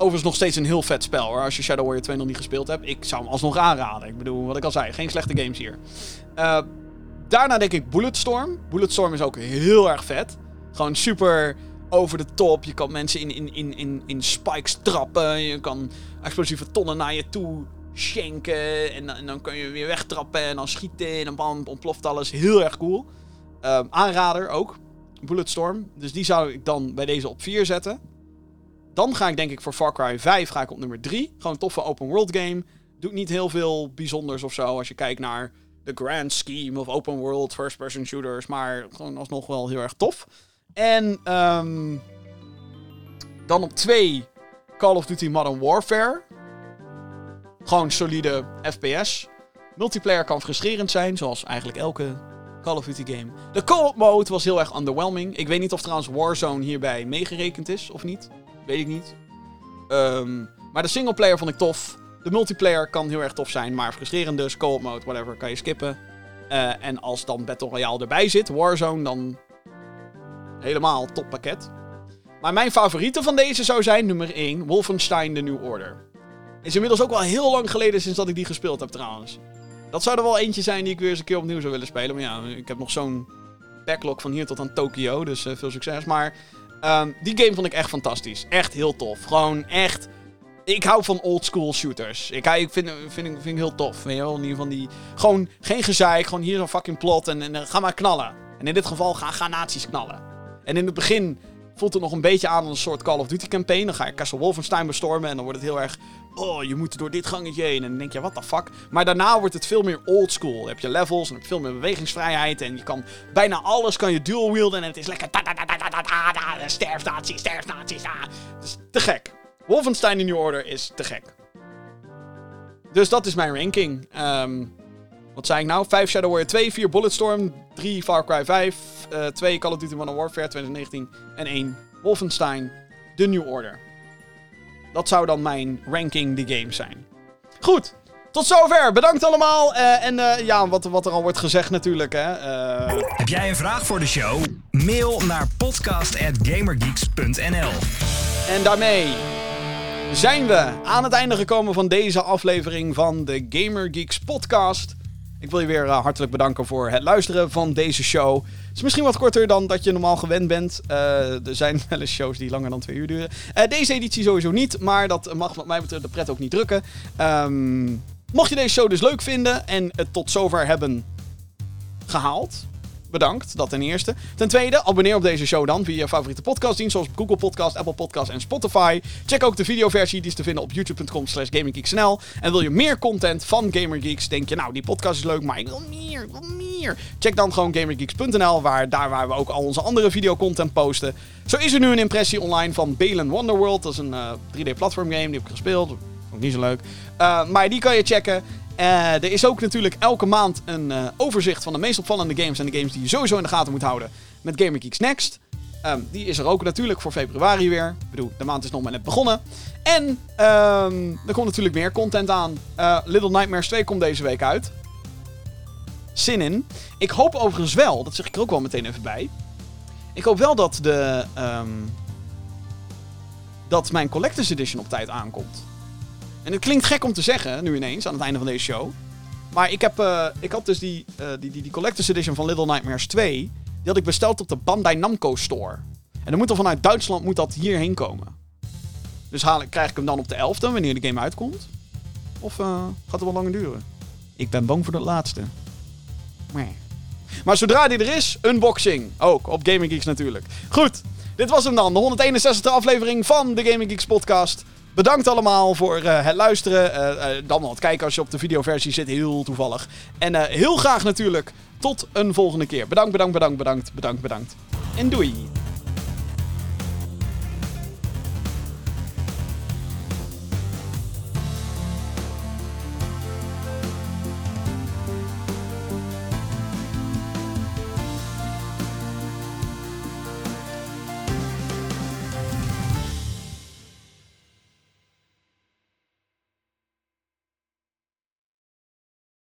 Overigens nog steeds een heel vet spel hoor. Als je Shadow Warrior 2 nog niet gespeeld hebt. Ik zou hem alsnog aanraden. Ik bedoel, wat ik al zei, geen slechte games hier. Eh, daarna denk ik Bulletstorm. Bulletstorm is ook heel erg vet. Gewoon super over de top. Je kan mensen in, in, in, in, in spikes trappen. Je kan explosieve tonnen naar je toe schenken. En, dan- kun je weer wegtrappen en dan schieten. En dan bam, ontploft alles. Heel erg cool. Ehm, aanrader ook. Bulletstorm. Dus die zou ik dan bij deze op 4 zetten. Dan ga ik denk ik voor Far Cry 5 ga ik op nummer 3. Gewoon een toffe open world game. Doet niet heel veel bijzonders of zo als je kijkt naar de grand scheme of open world first person shooters. Maar gewoon alsnog wel heel erg tof. En ehm, dan op 2 Call of Duty Modern Warfare. Gewoon solide FPS. Multiplayer kan frustrerend zijn, zoals eigenlijk elke Call of Duty game. De co-op mode was heel erg underwhelming. Ik weet niet of trouwens Warzone hierbij meegerekend is of niet. Weet ik niet. Ehm, maar de singleplayer vond ik tof. De multiplayer kan heel erg tof zijn, maar frustrerend dus. Co-op mode, whatever, kan je skippen. Eh, en als dan Battle Royale erbij zit, Warzone, dan helemaal toppakket. Maar mijn favoriete van deze zou zijn nummer 1, Wolfenstein The New Order. Is inmiddels ook wel heel lang geleden sinds dat ik die gespeeld heb trouwens. Dat zou er wel eentje zijn die ik weer eens een keer opnieuw zou willen spelen. Maar ja, ik heb nog zo'n backlog van hier tot aan Tokio, dus eh, veel succes. Maar ehm, die game vond ik echt fantastisch. Echt heel tof. Gewoon echt... Ik hou van old school shooters. Ik, ik vind, vind, vind heel tof. Weet je wel, in ieder geval die... Gewoon geen gezeik, gewoon hier zo'n fucking plot en, en eh, ga maar knallen. En in dit geval ga, ga knallen. En in het begin voelt het nog een beetje aan als een soort Call of Duty campaign. Dan ga je Castle Wolfenstein bestormen en dan wordt het heel erg oh, je moet door dit gangetje heen. En dan denk je, wat the fuck? Maar daarna wordt het veel meer oldschool. Dan heb je levels en veel meer bewegingsvrijheid. En je kan bijna alles kan je dual wielden. En het is lekker. Sterfnatie, sterfnatie. Dus te gek. Wolfenstein in New Order is te gek. Dus dat is mijn ranking. Ehm, wat zei ik nou? 5 Shadow Warrior 2, 4 Bulletstorm, 3 Far Cry 5, uh, 2 Call of Duty Modern Warfare 2019 en 1 Wolfenstein The New Order. Dat zou dan mijn ranking the game zijn. Goed, tot zover. Bedankt allemaal. Eh, en eh, ja, wat, wat er al wordt gezegd natuurlijk. Hè. Eh, Heb jij een vraag voor de show? Mail naar podcast.gamergeeks.nl En daarmee zijn we aan het einde gekomen van deze aflevering van de Gamer Geeks podcast. Ik wil je weer eh, hartelijk bedanken voor het luisteren van deze show. Het is misschien wat korter dan dat je normaal gewend bent. Eh, er zijn wel eens shows die langer dan twee uur duren. Eh, deze editie sowieso niet, maar dat mag wat mij betreft de pret ook niet drukken. Ehm, mocht je deze show dus leuk vinden en het tot zover hebben gehaald, Bedankt, dat ten eerste. Ten tweede, abonneer op deze show dan via je favoriete podcastdienst zoals Google Podcast, Apple Podcast en Spotify. Check ook de videoversie, die is te vinden op youtube.com slash gaminggeeksnl. En wil je meer content van Gamergeeks, denk je nou die podcast is leuk, maar ik wil meer, ik wil meer. Check dan gewoon gamergeeks.nl, waar, daar waar we ook al onze andere videocontent posten. Zo is er nu een impressie online van Balen Wonderworld, dat is een eh, 3D platform game, die heb ik gespeeld. Ik niet zo leuk. Eh, maar die kan je checken. Eh, er is ook natuurlijk elke maand een eh, overzicht van de meest opvallende games en de games die je sowieso in de gaten moet houden met Gamer Geeks Next. Ehm, die is er ook natuurlijk voor februari weer. Ik bedoel, de maand is nog maar net begonnen. En ehm, er komt natuurlijk meer content aan. Eh, Little Nightmares 2 komt deze week uit. Zin in. Ik hoop overigens wel, dat zeg ik er ook wel meteen even bij. Ik hoop wel dat de. ehm, dat mijn Collector's Edition op tijd aankomt. En het klinkt gek om te zeggen, nu ineens, aan het einde van deze show. Maar ik, heb, eh, ik had dus die, eh, die, die, die Collector's Edition van Little Nightmares 2. Die had ik besteld op de Bandai Namco Store. En dan moet er vanuit Duitsland moet dat hierheen komen. Dus haal, krijg ik hem dan op de 11e, wanneer de game uitkomt? Of eh, gaat het wel langer duren? Ik ben bang voor dat laatste. Maar zodra die er is, unboxing. Ook op Gaming Geeks natuurlijk. Goed, dit was hem dan. De 161 aflevering van de Gaming Geeks podcast. Bedankt allemaal voor eh, het luisteren. Eh, dan wel het kijken als je op de videoversie zit. Heel toevallig. En heel graag natuurlijk tot een volgende keer. Bedankt, bedankt, bedankt, bedankt, bedankt, bedankt. En doei.